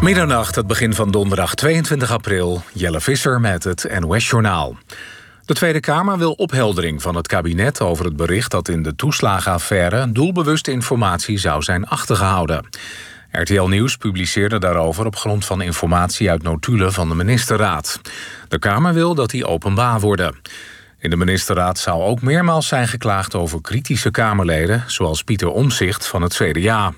Middernacht, het begin van donderdag 22 april. Jelle Visser met het NOS-journaal. De Tweede Kamer wil opheldering van het kabinet over het bericht dat in de toeslagenaffaire doelbewuste informatie zou zijn achtergehouden. RTL Nieuws publiceerde daarover op grond van informatie uit notulen van de ministerraad. De Kamer wil dat die openbaar worden. In de ministerraad zou ook meermaals zijn geklaagd over kritische Kamerleden, zoals Pieter Omzicht van het CDA.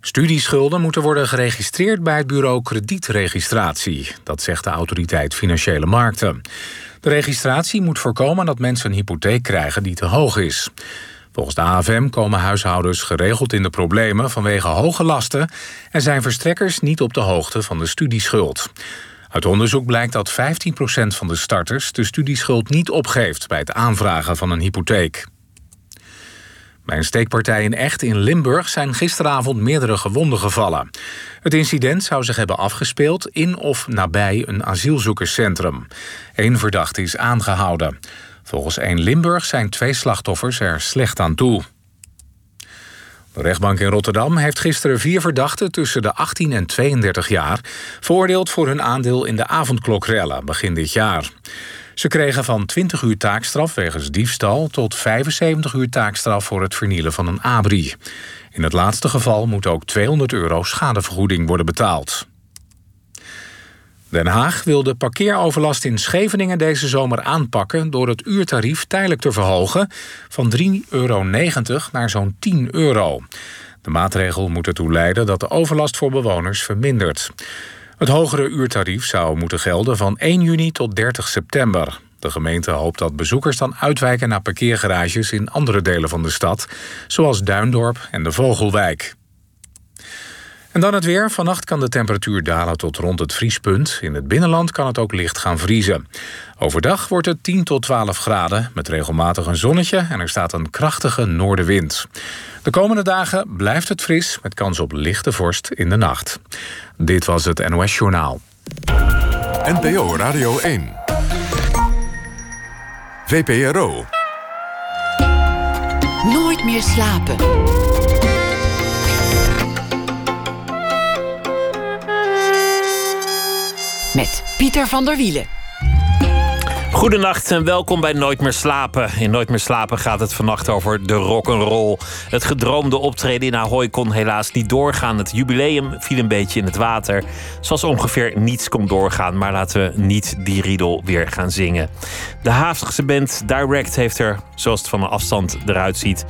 Studieschulden moeten worden geregistreerd bij het bureau kredietregistratie. Dat zegt de autoriteit Financiële Markten. De registratie moet voorkomen dat mensen een hypotheek krijgen die te hoog is. Volgens de AFM komen huishoudens geregeld in de problemen vanwege hoge lasten en zijn verstrekkers niet op de hoogte van de studieschuld. Uit onderzoek blijkt dat 15% van de starters de studieschuld niet opgeeft bij het aanvragen van een hypotheek. Bij een steekpartij in Echt in Limburg zijn gisteravond meerdere gewonden gevallen. Het incident zou zich hebben afgespeeld in of nabij een asielzoekerscentrum. Eén verdachte is aangehouden. Volgens 1 Limburg zijn twee slachtoffers er slecht aan toe. De rechtbank in Rotterdam heeft gisteren vier verdachten tussen de 18 en 32 jaar veroordeeld voor hun aandeel in de avondklokrellen begin dit jaar. Ze kregen van 20 uur taakstraf wegens diefstal tot 75 uur taakstraf voor het vernielen van een abri. In het laatste geval moet ook 200 euro schadevergoeding worden betaald. Den Haag wil de parkeeroverlast in Scheveningen deze zomer aanpakken door het uurtarief tijdelijk te verhogen van 3,90 euro naar zo'n 10 euro. De maatregel moet ertoe leiden dat de overlast voor bewoners vermindert. Het hogere uurtarief zou moeten gelden van 1 juni tot 30 september. De gemeente hoopt dat bezoekers dan uitwijken naar parkeergarages in andere delen van de stad, zoals Duindorp en de Vogelwijk. En dan het weer. Vannacht kan de temperatuur dalen tot rond het vriespunt. In het binnenland kan het ook licht gaan vriezen. Overdag wordt het 10 tot 12 graden met regelmatig een zonnetje en er staat een krachtige noordenwind. De komende dagen blijft het fris met kans op lichte vorst in de nacht. Dit was het NOS Journaal. NPO Radio 1. VPRO. Nooit meer slapen. Met Pieter van der Wielen. Goedenacht en welkom bij Nooit meer slapen. In Nooit meer slapen gaat het vannacht over de rock'n'roll. Het gedroomde optreden in Ahoy kon helaas niet doorgaan. Het jubileum viel een beetje in het water. Zoals ongeveer niets kon doorgaan. Maar laten we niet die riedel weer gaan zingen. De Haafse band Direct heeft er, zoals het van een afstand eruit ziet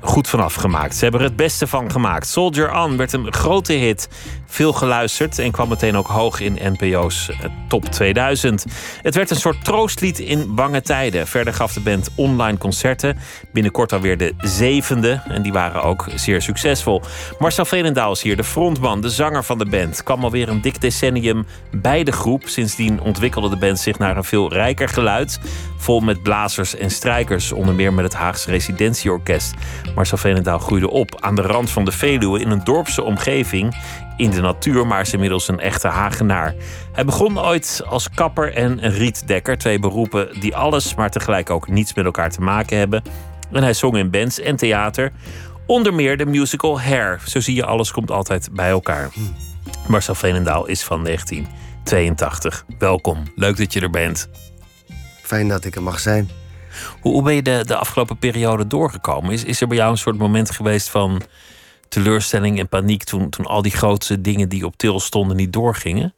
goed vanaf gemaakt. Ze hebben er het beste van gemaakt. Soldier On werd een grote hit. Veel geluisterd en kwam meteen ook hoog in NPO's eh, top 2000. Het werd een soort troostlied in bange tijden. Verder gaf de band online concerten. Binnenkort alweer de zevende. En die waren ook zeer succesvol. Marcel Veenendaal is hier, de frontman, de zanger van de band. Kwam alweer een dik decennium bij de groep. Sindsdien ontwikkelde de band zich naar een veel rijker geluid. Vol met blazers en strijkers. Onder meer met het Haagse Residentieorkest. Marcel Veenendaal groeide op aan de rand van de Veluwe in een dorpse omgeving in de natuur, maar is inmiddels een echte Hagenaar. Hij begon ooit als kapper en rietdekker, twee beroepen die alles, maar tegelijk ook niets met elkaar te maken hebben. En hij zong in bands en theater, onder meer de musical Hair. Zo zie je, alles komt altijd bij elkaar. Marcel Veenendaal is van 1982. Welkom, leuk dat je er bent. Fijn dat ik er mag zijn. Hoe, hoe ben je de, de afgelopen periode doorgekomen? Is, is er bij jou een soort moment geweest van teleurstelling en paniek toen, toen al die grootste dingen die op til stonden niet doorgingen?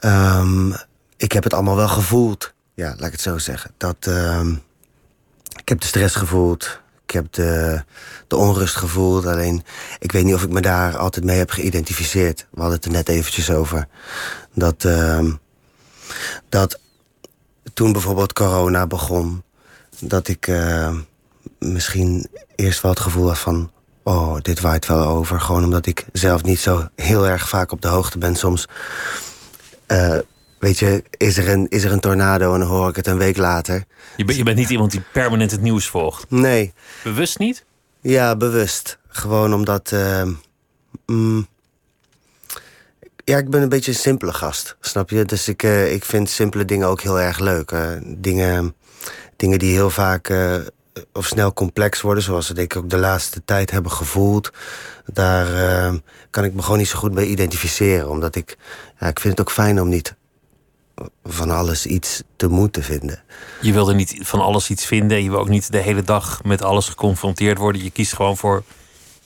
Um, ik heb het allemaal wel gevoeld. Ja, laat ik het zo zeggen. Dat, um, ik heb de stress gevoeld. Ik heb de, de onrust gevoeld. Alleen, ik weet niet of ik me daar altijd mee heb geïdentificeerd. We hadden het er net eventjes over. Dat, um, dat toen bijvoorbeeld corona begon... dat ik misschien eerst wel het gevoel had van... oh, dit waait wel over. Gewoon omdat ik zelf niet zo heel erg vaak op de hoogte ben. Soms, uh, weet je, is er, een, is er een tornado en dan hoor ik het een week later. Je, ben, je bent niet iemand die permanent het nieuws volgt? Nee. Bewust niet? Ja, bewust. Gewoon omdat... Uh, mm, ja, ik ben een beetje een simpele gast, snap je? Dus ik, uh, ik vind simpele dingen ook heel erg leuk. Uh, dingen, dingen die heel vaak uh, of snel complex worden, zoals we denk ik ook de laatste tijd hebben gevoeld. Daar uh, kan ik me gewoon niet zo goed bij identificeren. Omdat ik, ja, ik vind het ook fijn om niet van alles iets te moeten vinden. Je wilde niet van alles iets vinden. Je wil ook niet de hele dag met alles geconfronteerd worden. Je kiest gewoon voor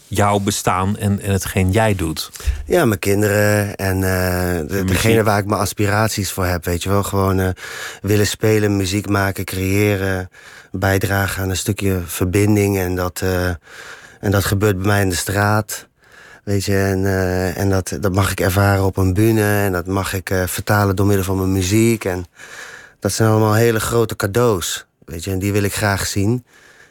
jouw bestaan en, en hetgeen jij doet. Ja, mijn kinderen en uh, de, degene waar ik mijn aspiraties voor heb. Weet je wel, gewoon uh, willen spelen, muziek maken, creëren. Bijdragen aan een stukje verbinding. En dat, uh, en dat gebeurt bij mij in de straat. Weet je, en, uh, en dat, dat mag ik ervaren op een bühne. En dat mag ik uh, vertalen door middel van mijn muziek. En dat zijn allemaal hele grote cadeaus. Weet je, en die wil ik graag zien.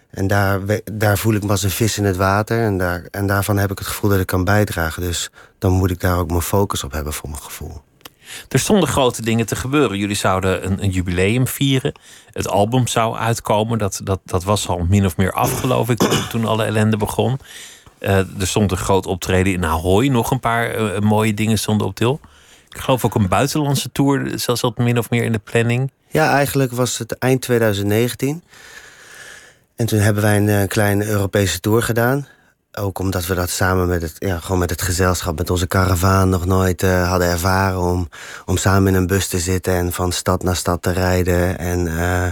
En daar, daar voel ik me als een vis in het water. En, daar, en daarvan heb ik het gevoel dat ik kan bijdragen. Dus dan moet ik daar ook mijn focus op hebben voor mijn gevoel. Er stonden grote dingen te gebeuren. Jullie zouden een, een jubileum vieren. Het album zou uitkomen. Dat, dat, dat was al min of meer af, geloof ik, toen alle ellende begon. Uh, er stond een groot optreden in Ahoy. Nog een paar uh, mooie dingen stonden op til. Ik geloof ook een buitenlandse tour, zelfs wat min of meer in de planning. Ja, eigenlijk was het eind 2019. En toen hebben wij een, een kleine Europese tour gedaan. Ook omdat we dat samen met het, ja, gewoon met het gezelschap, met onze karavaan nog nooit uh, hadden ervaren. Om, om samen in een bus te zitten en van stad naar stad te rijden. En, uh,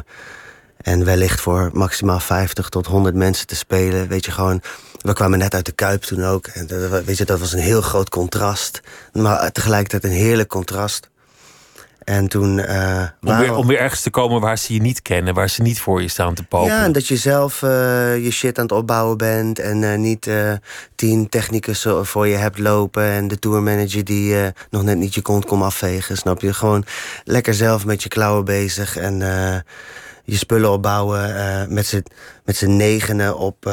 en wellicht voor maximaal 50 tot 100 mensen te spelen. Weet je, gewoon we kwamen net uit de Kuip toen ook. En weet je, dat was een heel groot contrast. Maar tegelijkertijd een heerlijk contrast. En toen. Uh, om, weer, om weer ergens te komen waar ze je niet kennen, waar ze niet voor je staan te popen. Ja, en dat je zelf uh, je shit aan het opbouwen bent. En uh, niet tien technicus voor je hebt lopen. En de tourmanager die nog net niet je kont komt afvegen. Snap je? Gewoon lekker zelf met je klauwen bezig. En je spullen opbouwen. met z'n negenen op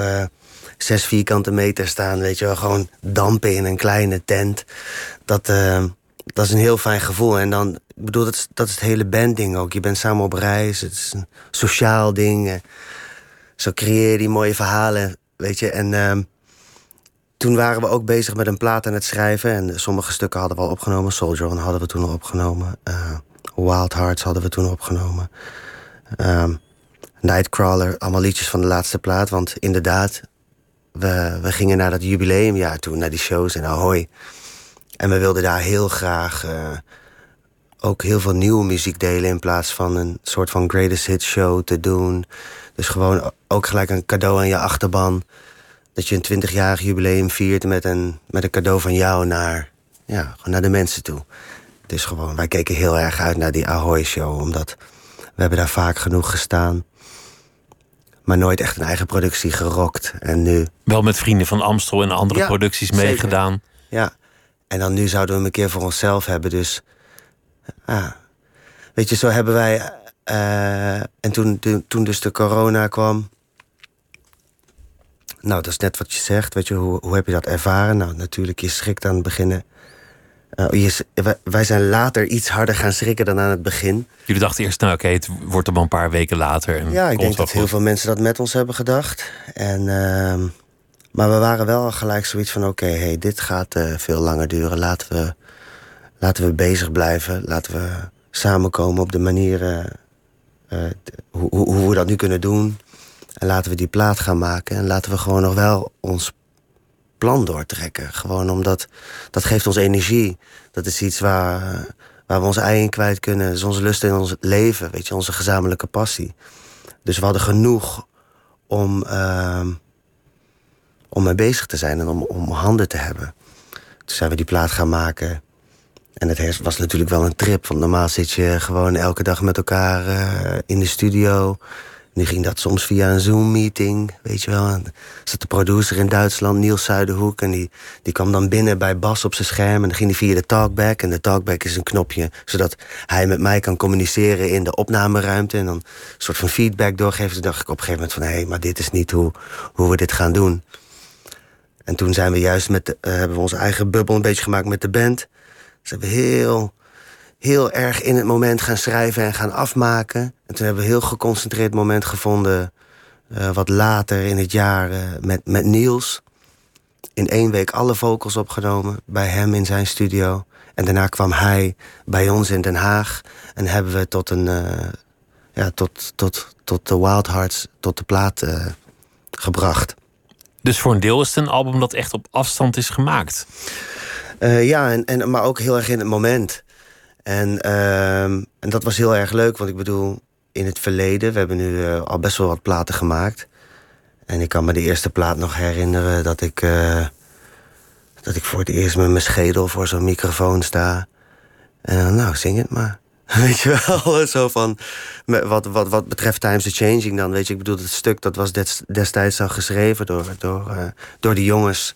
zes vierkante meter staan. Weet je wel, gewoon dampen in een kleine tent. Dat, dat is een heel fijn gevoel. En dan, ik bedoel, dat is, dat het hele bandding ook. Je bent samen op reis, het is een sociaal ding. Zo creëer je die mooie verhalen, weet je. En uh, toen waren we ook bezig met een plaat aan het schrijven. En sommige stukken hadden we al opgenomen. Soldier hadden we toen nog opgenomen. Uh, Wild Hearts hadden we toen opgenomen. Um, Nightcrawler, allemaal liedjes van de laatste plaat. Want inderdaad, we, we gingen naar dat jubileumjaar toe, naar die shows in Ahoy. En we wilden daar heel graag uh, ook heel veel nieuwe muziek delen... in plaats van een soort van greatest hit show te doen. Dus gewoon ook gelijk een cadeau aan je achterban. Dat je een 20-jarig jubileum viert met een, met een cadeau van jou naar, ja, gewoon naar de mensen toe. Dus gewoon, wij keken heel erg uit naar die Ahoy-show, omdat we hebben daar vaak genoeg gestaan maar nooit echt een eigen productie gerokt. En nu... Wel met vrienden van Amstel en andere ja, producties meegedaan. Ja, en dan nu zouden we hem een keer voor onszelf hebben. Dus, ah. weet je, zo hebben wij... Uh, en toen, toen dus de corona kwam... Nou, dat is net wat je zegt. Weet je, hoe, hoe heb je dat ervaren? Nou, natuurlijk, je schrikt aan het beginnen uh, wij zijn later iets harder gaan schrikken dan aan het begin. Jullie dachten eerst, nou oké, het wordt maar een paar weken later. En ja, ik denk dat heel veel mensen dat met ons hebben gedacht. En, uh, maar we waren wel gelijk zoiets van: oké, okay, hey, dit gaat uh, veel langer duren. Laten we, laten we bezig blijven. Laten we samenkomen op de manier uh, hoe, hoe we dat nu kunnen doen. En laten we die plaat gaan maken. En laten we gewoon nog wel ons plan doortrekken. Gewoon omdat dat geeft ons energie. Dat is iets waar, waar we onze ei kwijt kunnen. Dat is onze lust in ons leven, weet je, onze gezamenlijke passie. Dus we hadden genoeg om, uh, om mee bezig te zijn en om, om handen te hebben. Toen zijn we die plaat gaan maken. En het was natuurlijk wel een trip. Want normaal zit je gewoon elke dag met elkaar uh, in de studio. Nu ging dat soms via een Zoom-meeting, weet je wel. En zat de producer in Duitsland, Niels Zuiderhoek... en die, die kwam dan binnen bij Bas op zijn scherm... en dan ging hij via de talkback. En de talkback is een knopje, zodat hij met mij kan communiceren... in de opnameruimte en dan een soort van feedback doorgeven. Toen dacht ik op een gegeven moment van... hé, hey, maar dit is niet hoe, hoe we dit gaan doen. En toen zijn we juist met de, uh, hebben we onze eigen bubbel een beetje gemaakt met de band. Dus hebben heel heel erg in het moment gaan schrijven en gaan afmaken. En toen hebben we een heel geconcentreerd moment gevonden... Uh, wat later in het jaar uh, met, met Niels. In één week alle vocals opgenomen bij hem in zijn studio. En daarna kwam hij bij ons in Den Haag. En hebben we tot een, uh, ja, tot, tot, tot de Wild Hearts, tot de plaat gebracht. Dus voor een deel is het een album dat echt op afstand is gemaakt. Uh, ja, en, en, maar ook heel erg in het moment. En, uh, en dat was heel erg leuk, want ik bedoel, in het verleden, we hebben nu uh, al best wel wat platen gemaakt. En ik kan me de eerste plaat nog herinneren dat ik, dat ik voor het eerst met mijn schedel voor zo'n microfoon sta. En dan, nou, zing het maar. Weet je wel, zo van, wat, wat, wat betreft Times the Changing dan, weet je, ik bedoel, het stuk dat was destijds al geschreven door, door, door de jongens.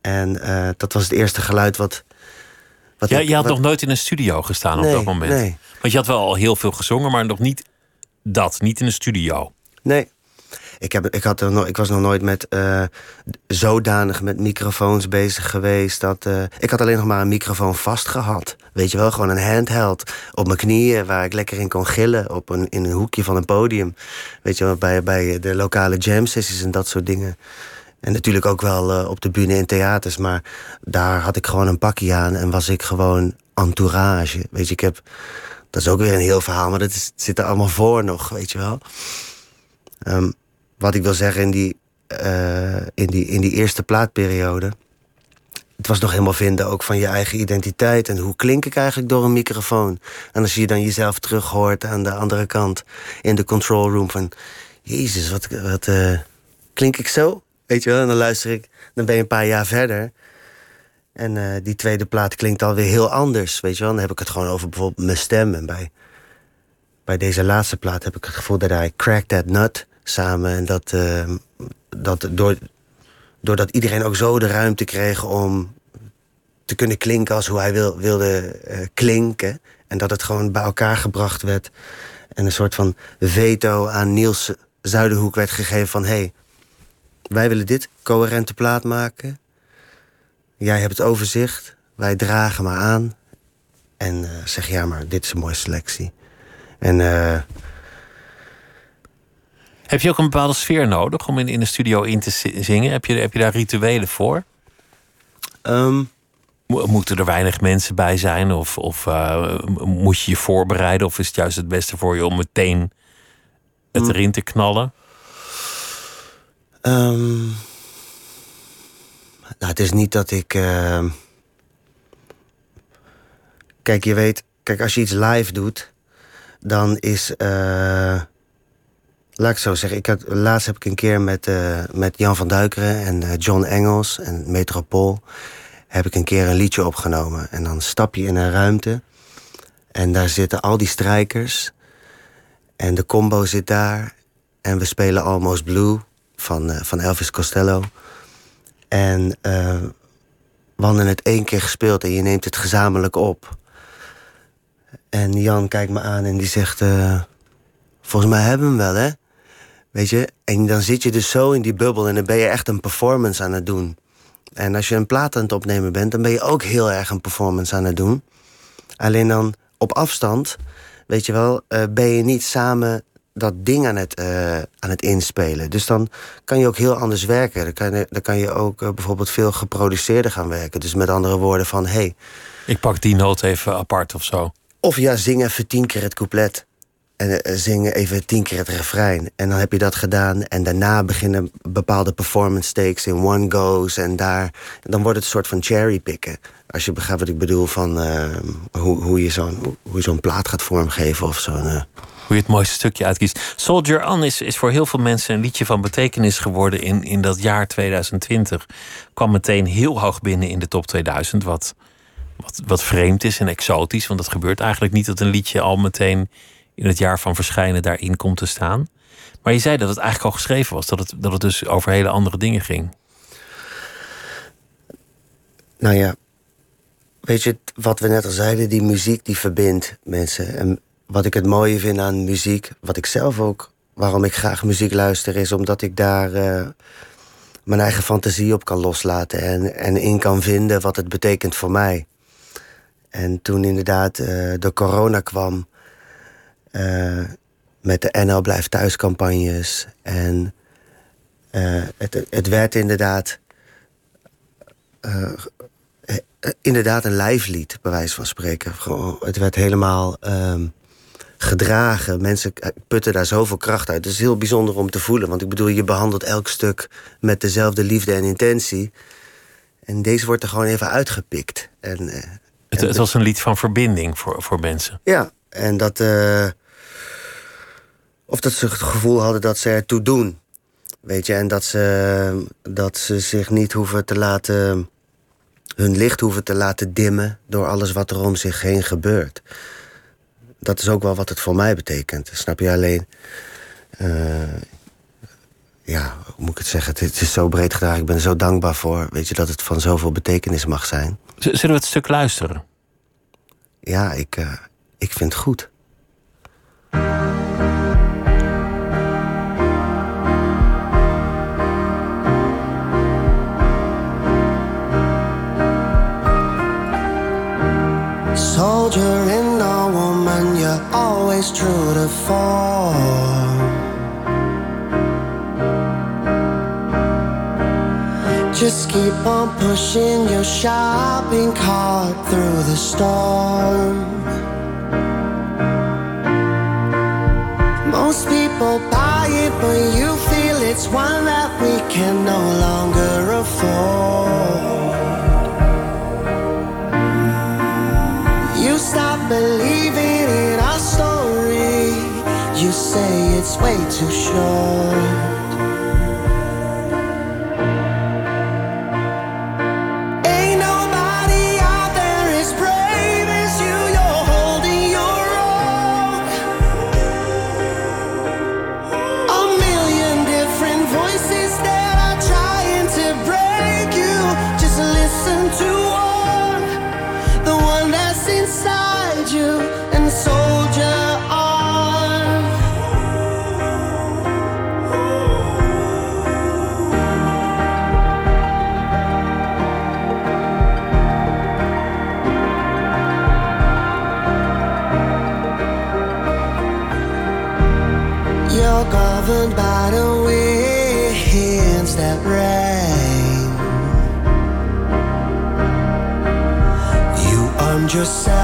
En uh, dat was het eerste geluid wat... wat ja, ik, je had wat... nog nooit in een studio gestaan nee, op dat moment. Nee. Want je had wel al heel veel gezongen, maar nog niet dat, niet in een studio. Nee, ik, heb, ik, had er nog, ik was nog nooit met uh, zodanig met microfoons bezig geweest. Dat, uh, ik had alleen nog maar een microfoon vast gehad. Weet je wel, gewoon een handheld op mijn knieën waar ik lekker in kon gillen. Op een, in een hoekje van een podium. Weet je wel, bij, bij de lokale jam sessies en dat soort dingen. En natuurlijk ook wel uh, op de bühne in theaters. Maar daar had ik gewoon een pakje aan en was ik gewoon entourage. Weet je, ik heb. Dat is ook weer een heel verhaal, maar dat zit er allemaal voor nog, weet je wel. Um, wat ik wil zeggen in die, uh, in die, in die eerste plaatperiode. Het was nog helemaal vinden ook van je eigen identiteit. En hoe klink ik eigenlijk door een microfoon? En als je dan jezelf terug hoort aan de andere kant in de control room van... Jezus, wat, wat uh, klink ik zo? Weet je wel? En dan luister ik, dan ben je een paar jaar verder. En uh, die tweede plaat klinkt alweer heel anders, weet je wel? Dan heb ik het gewoon over bijvoorbeeld mijn stem. En bij, bij deze laatste plaat heb ik het gevoel dat hij cracked that nut samen. En dat, uh, dat door, doordat iedereen ook zo de ruimte kreeg om te kunnen klinken als hoe hij wil, wilde uh, klinken. En dat het gewoon bij elkaar gebracht werd. En een soort van veto aan Niels Zuiderhoek werd gegeven van... hé, hey, wij willen dit coherente plaat maken. Jij hebt het overzicht. Wij dragen maar aan. En uh, zeg ja, maar dit is een mooie selectie. En uh, heb je ook een bepaalde sfeer nodig om in, in de studio in te zingen? Heb je, heb je daar rituelen voor? Um, Moeten er weinig mensen bij zijn? Of, of uh, moet je je voorbereiden? Of is het juist het beste voor je om meteen het mm. erin te knallen? Um, nou, het is niet dat ik. Uh, kijk, je weet, kijk, als je iets live doet, dan is. Uh, Laat ik zo zeggen. Ik had, laatst heb ik een keer met, uh, met Jan van Duikeren en uh, John Engels en Metropool... heb ik een keer een liedje opgenomen. En dan stap je in een ruimte en daar zitten al die strijkers. En de combo zit daar. En we spelen Almost Blue van, uh, van Elvis Costello. En we hadden het één keer gespeeld en je neemt het gezamenlijk op. En Jan kijkt me aan en die zegt... Volgens mij hebben we hem wel, hè? Weet je, en dan zit je dus zo in die bubbel en dan ben je echt een performance aan het doen. En als je een plaat aan het opnemen bent, dan ben je ook heel erg een performance aan het doen. Alleen dan op afstand, weet je wel, ben je niet samen dat ding aan het, uh, aan het inspelen. Dus dan kan je ook heel anders werken. Dan kan je, dan kan je ook uh, bijvoorbeeld veel geproduceerder gaan werken. Dus met andere woorden van, hé... Hey, ik pak die noot even apart of zo. Of ja, zing even tien keer het couplet. En uh, zingen even tien keer het refrein. En dan heb je dat gedaan. En daarna beginnen bepaalde performance takes in one goes. En daar, dan wordt het een soort van cherrypicken. Als je begrijpt wat ik bedoel van uh, hoe, hoe je zo'n zo plaat gaat vormgeven of zo. Uh. Hoe je het mooiste stukje uitkiest. Soldier On is, is voor heel veel mensen een liedje van betekenis geworden in, in dat jaar 2020. Kwam meteen heel hoog binnen in de top 2000. Wat, wat, wat vreemd is en exotisch. Want dat gebeurt eigenlijk niet dat een liedje al meteen in het jaar van verschijnen daarin komt te staan. Maar je zei dat het eigenlijk al geschreven was, dat het, dat het dus over hele andere dingen ging. Nou ja, weet je, wat we net al zeiden, die muziek die verbindt mensen. En wat ik het mooie vind aan muziek, wat ik zelf ook, waarom ik graag muziek luister, is omdat ik daar uh, mijn eigen fantasie op kan loslaten en, en in kan vinden wat het betekent voor mij. En toen inderdaad uh, de corona kwam, uh, met de NL Blijft Thuis campagnes. En het, het werd inderdaad... Inderdaad een lijflied, bij wijze van spreken. Het werd helemaal um, gedragen. Mensen putten daar zoveel kracht uit. Het is heel bijzonder om te voelen. Want ik bedoel, je behandelt elk stuk met dezelfde liefde en intentie. En deze wordt er gewoon even uitgepikt. En, uh, het, het, was een lied van verbinding voor, voor mensen. Ja, en dat. Uh, of dat ze het gevoel hadden dat ze ertoe doen. Weet je, en dat ze, dat ze zich niet hoeven te laten. hun licht hoeven te laten dimmen. door alles wat er om zich heen gebeurt. Dat is ook wel wat het voor mij betekent. Snap je alleen. Uh, ja, hoe moet ik het zeggen? Het is zo breed gedaan. Ik ben er zo dankbaar voor. Weet je, dat het van zoveel betekenis mag zijn. Zullen we het stuk luisteren? Ja, ik, uh, ik vind het goed. Always true to form. Just keep on pushing your shopping cart through the storm. Most people buy it, but you feel it's one that we can no longer afford. You stop believing say it's way too short. Cause I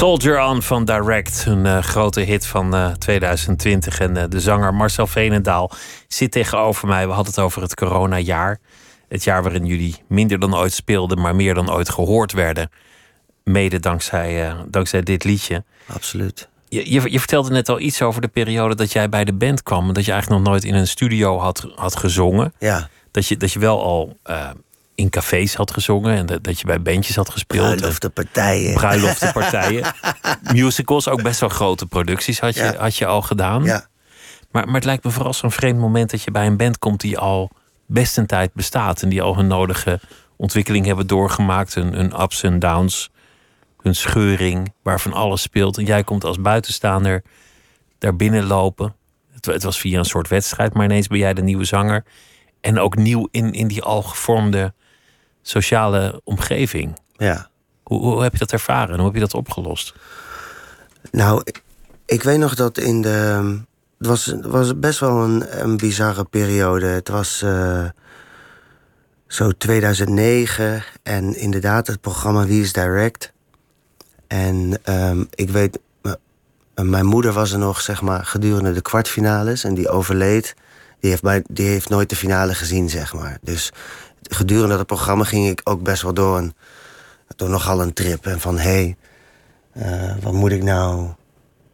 Soldier On van Direct, een eh, grote hit van eh, 2020. En eh, de zanger Marcel Veenendaal zit tegenover mij. We hadden het over het coronajaar. Het jaar waarin jullie minder dan ooit speelden, maar meer dan ooit gehoord werden. Mede dankzij, eh, dankzij dit liedje. Absoluut. Je, je, je vertelde net al iets over de periode dat jij bij de band kwam. en Dat je eigenlijk nog nooit in een studio had, had gezongen. Ja. Dat je, dat je wel al eh, in cafés had gezongen. En dat, dat je bij bandjes had gespeeld. Bruiloften, partijen. bruiloftenpartijen. Musicals, ook best wel grote producties had je, Ja. had je al gedaan. Ja. Maar, maar het lijkt me vooral zo'n vreemd moment dat je bij een band komt die al best een tijd bestaat. En die al hun nodige ontwikkeling hebben doorgemaakt. Hun, hun ups en downs. Hun scheuring, waarvan alles speelt. En jij komt als buitenstaander daar binnenlopen. Het, het was via een soort wedstrijd, maar ineens ben jij de nieuwe zanger. En ook nieuw in, in die al gevormde sociale omgeving. Ja. Hoe, hoe heb je dat ervaren en hoe heb je dat opgelost? Nou, ik, ik weet nog dat in de. Het was, was best wel een, een bizarre periode. Het was uh, zo 2009 en inderdaad het programma Wie is Direct. En um, ik weet, mijn moeder was er nog, zeg maar, gedurende de kwartfinales en die overleed. Die heeft, bij, die heeft nooit de finale gezien, zeg maar. Dus gedurende dat programma ging ik ook best wel door, een, door nogal een trip. En van, hé, hey, uh, wat moet ik nou?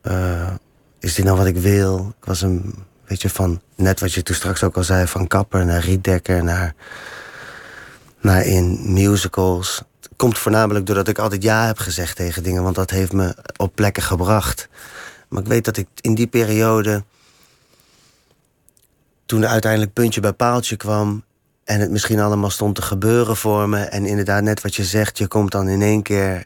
Uh, is dit nou wat ik wil? Ik was een beetje van, net wat je toen straks ook al zei, van kapper naar rietdekker naar, naar in musicals. Het komt voornamelijk doordat ik altijd ja heb gezegd tegen dingen, want dat heeft me op plekken gebracht. Maar ik weet dat ik in die periode, toen er uiteindelijk puntje bij paaltje kwam en het misschien allemaal stond te gebeuren voor me, en inderdaad, net wat je zegt, je komt dan in één keer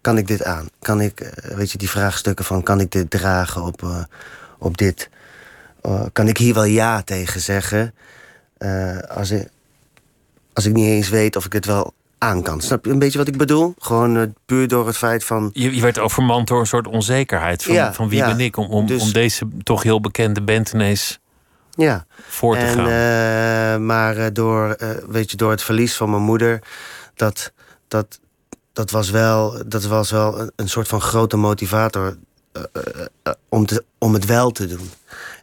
kan ik dit aan? Kan ik, eh, weet je, die vraagstukken van kan ik dit dragen op, uh, op dit? Uh, kan ik hier wel ja tegen zeggen? Uh, als, ik, als ik niet eens weet of ik het wel aan kan. Snap je een beetje wat ik bedoel? Gewoon puur door het feit van. Je, je, werd overmand door een soort onzekerheid. Van, ja, van wie ja. ben ik om, om, dus, om, deze toch heel bekende band ineens ja. voor te en, gaan. maar door, weet je, door het verlies van mijn moeder, dat. dat dat was wel, dat was wel een, soort van grote motivator om, te, om het wel te doen.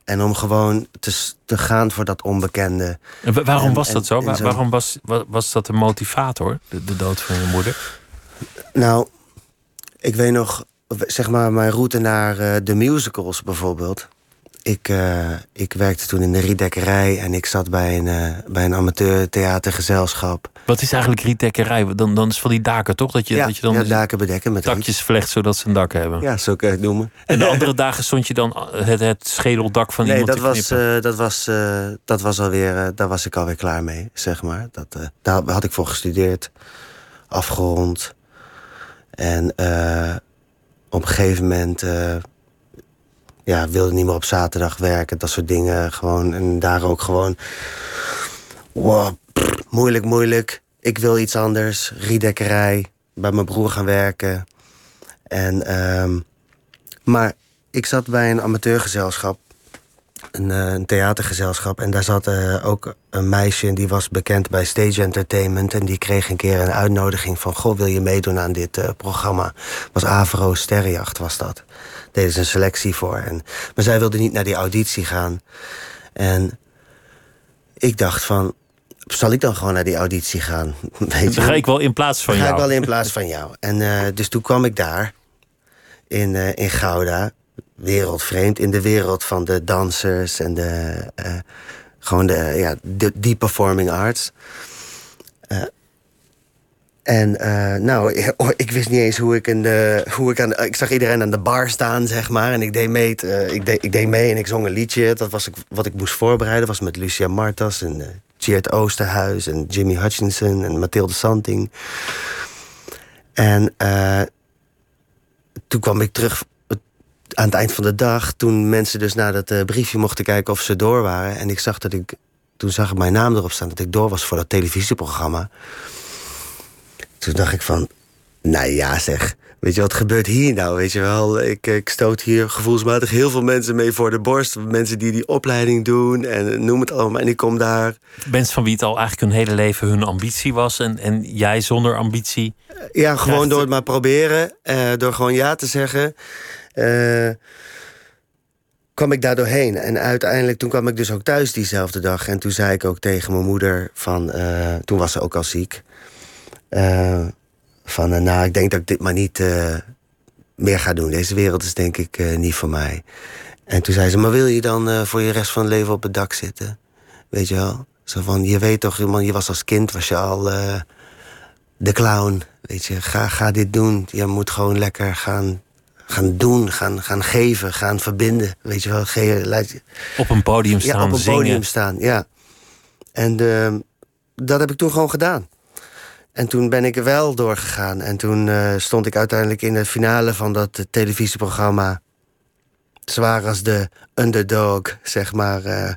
En om gewoon te, te gaan voor dat onbekende. En waarom en, was dat zo? zo? Waarom was, was dat een motivator, de, de dood van je moeder? Nou, ik weet nog, zeg maar, mijn route naar de musicals bijvoorbeeld. Ik, uh, ik werkte toen in de rietdekkerij en ik zat bij een, uh, bij een amateur theatergezelschap. Wat is eigenlijk rietdekkerij? Dan, dan is van die daken, toch? Dat je, ja, dat je dan ja, daken bedekken met takjes vlecht zodat ze een dak hebben. Ja, zo kan je het noemen. En de andere dagen stond je dan het, het schedeldak van nee, iemand dat was, uh, dat was, dat was alweer, daar was ik alweer klaar mee, zeg maar. Dat, daar had ik voor gestudeerd, afgerond. En op een gegeven moment ja, wilde niet meer op zaterdag werken, dat soort dingen. Gewoon, en daar ook gewoon. Wow, moeilijk, moeilijk. Ik wil iets anders. Riedekkerij. Bij mijn broer gaan werken. En, um, maar ik zat bij een amateurgezelschap. Een, uh, een theatergezelschap. En daar zat uh, ook een meisje en die was bekend bij Stage Entertainment. En die kreeg een keer een uitnodiging van... Goh, wil je meedoen aan dit uh, programma? was Avro Sterrenjacht, was dat deden ze een selectie voor. En, maar zij wilde niet naar die auditie gaan. En ik dacht van, zal ik dan gewoon naar die auditie gaan? Weet je? ga ik wel in plaats van jou. Ga ik wel in plaats van jou. En uh, dus toen kwam ik daar, in, in Gouda, wereldvreemd, in de wereld van de dansers en de, uh, gewoon de, ja, de, die performing arts. En uh, nou, oh, ik wist niet eens hoe ik, de, hoe ik aan Ik zag iedereen aan de bar staan, zeg maar. En ik deed mee, ik deed, ik deed mee en ik zong een liedje. Dat was ik, wat ik moest voorbereiden. was met Lucia Martas en Geert Oosterhuis... en Jimmy Hutchinson en Mathilde Santing. En toen kwam ik terug aan het eind van de dag... toen mensen dus naar dat briefje mochten kijken of ze door waren. En ik zag dat ik... Toen zag ik mijn naam erop staan dat ik door was voor dat televisieprogramma... Toen dacht ik van, nou ja zeg, weet je wat gebeurt hier nou? Weet je wel, ik, ik stoot hier gevoelsmatig heel veel mensen mee voor de borst. Mensen die die opleiding doen en noem het allemaal. En ik kom daar... Mensen van wie het al eigenlijk hun hele leven hun ambitie was... en, en jij zonder ambitie... Ja, gewoon door het maar proberen. Uh, door gewoon ja te zeggen... Uh, kwam ik daar doorheen. En uiteindelijk, toen kwam ik dus ook thuis diezelfde dag. En toen zei ik ook tegen mijn moeder van... Uh, toen was ze ook al ziek... Uh, van, nou, ik denk dat ik dit maar niet meer ga doen. Deze wereld is denk ik niet voor mij. En toen zei ze, maar wil je dan voor je rest van het leven op het dak zitten? Weet je wel? Zo van, je weet toch, man, je was als kind, was je al de clown. Weet je, ga, ga dit doen. Je moet gewoon lekker gaan, gaan doen, gaan, gaan geven, gaan verbinden. Weet je wel, ge, op een podium staan, Ja, op een zingen. podium staan, ja. En dat heb ik toen gewoon gedaan. En toen ben ik er wel doorgegaan. En toen uh, stond ik uiteindelijk in de finale van dat televisieprogramma. Zwaar als de underdog, zeg maar. Uh,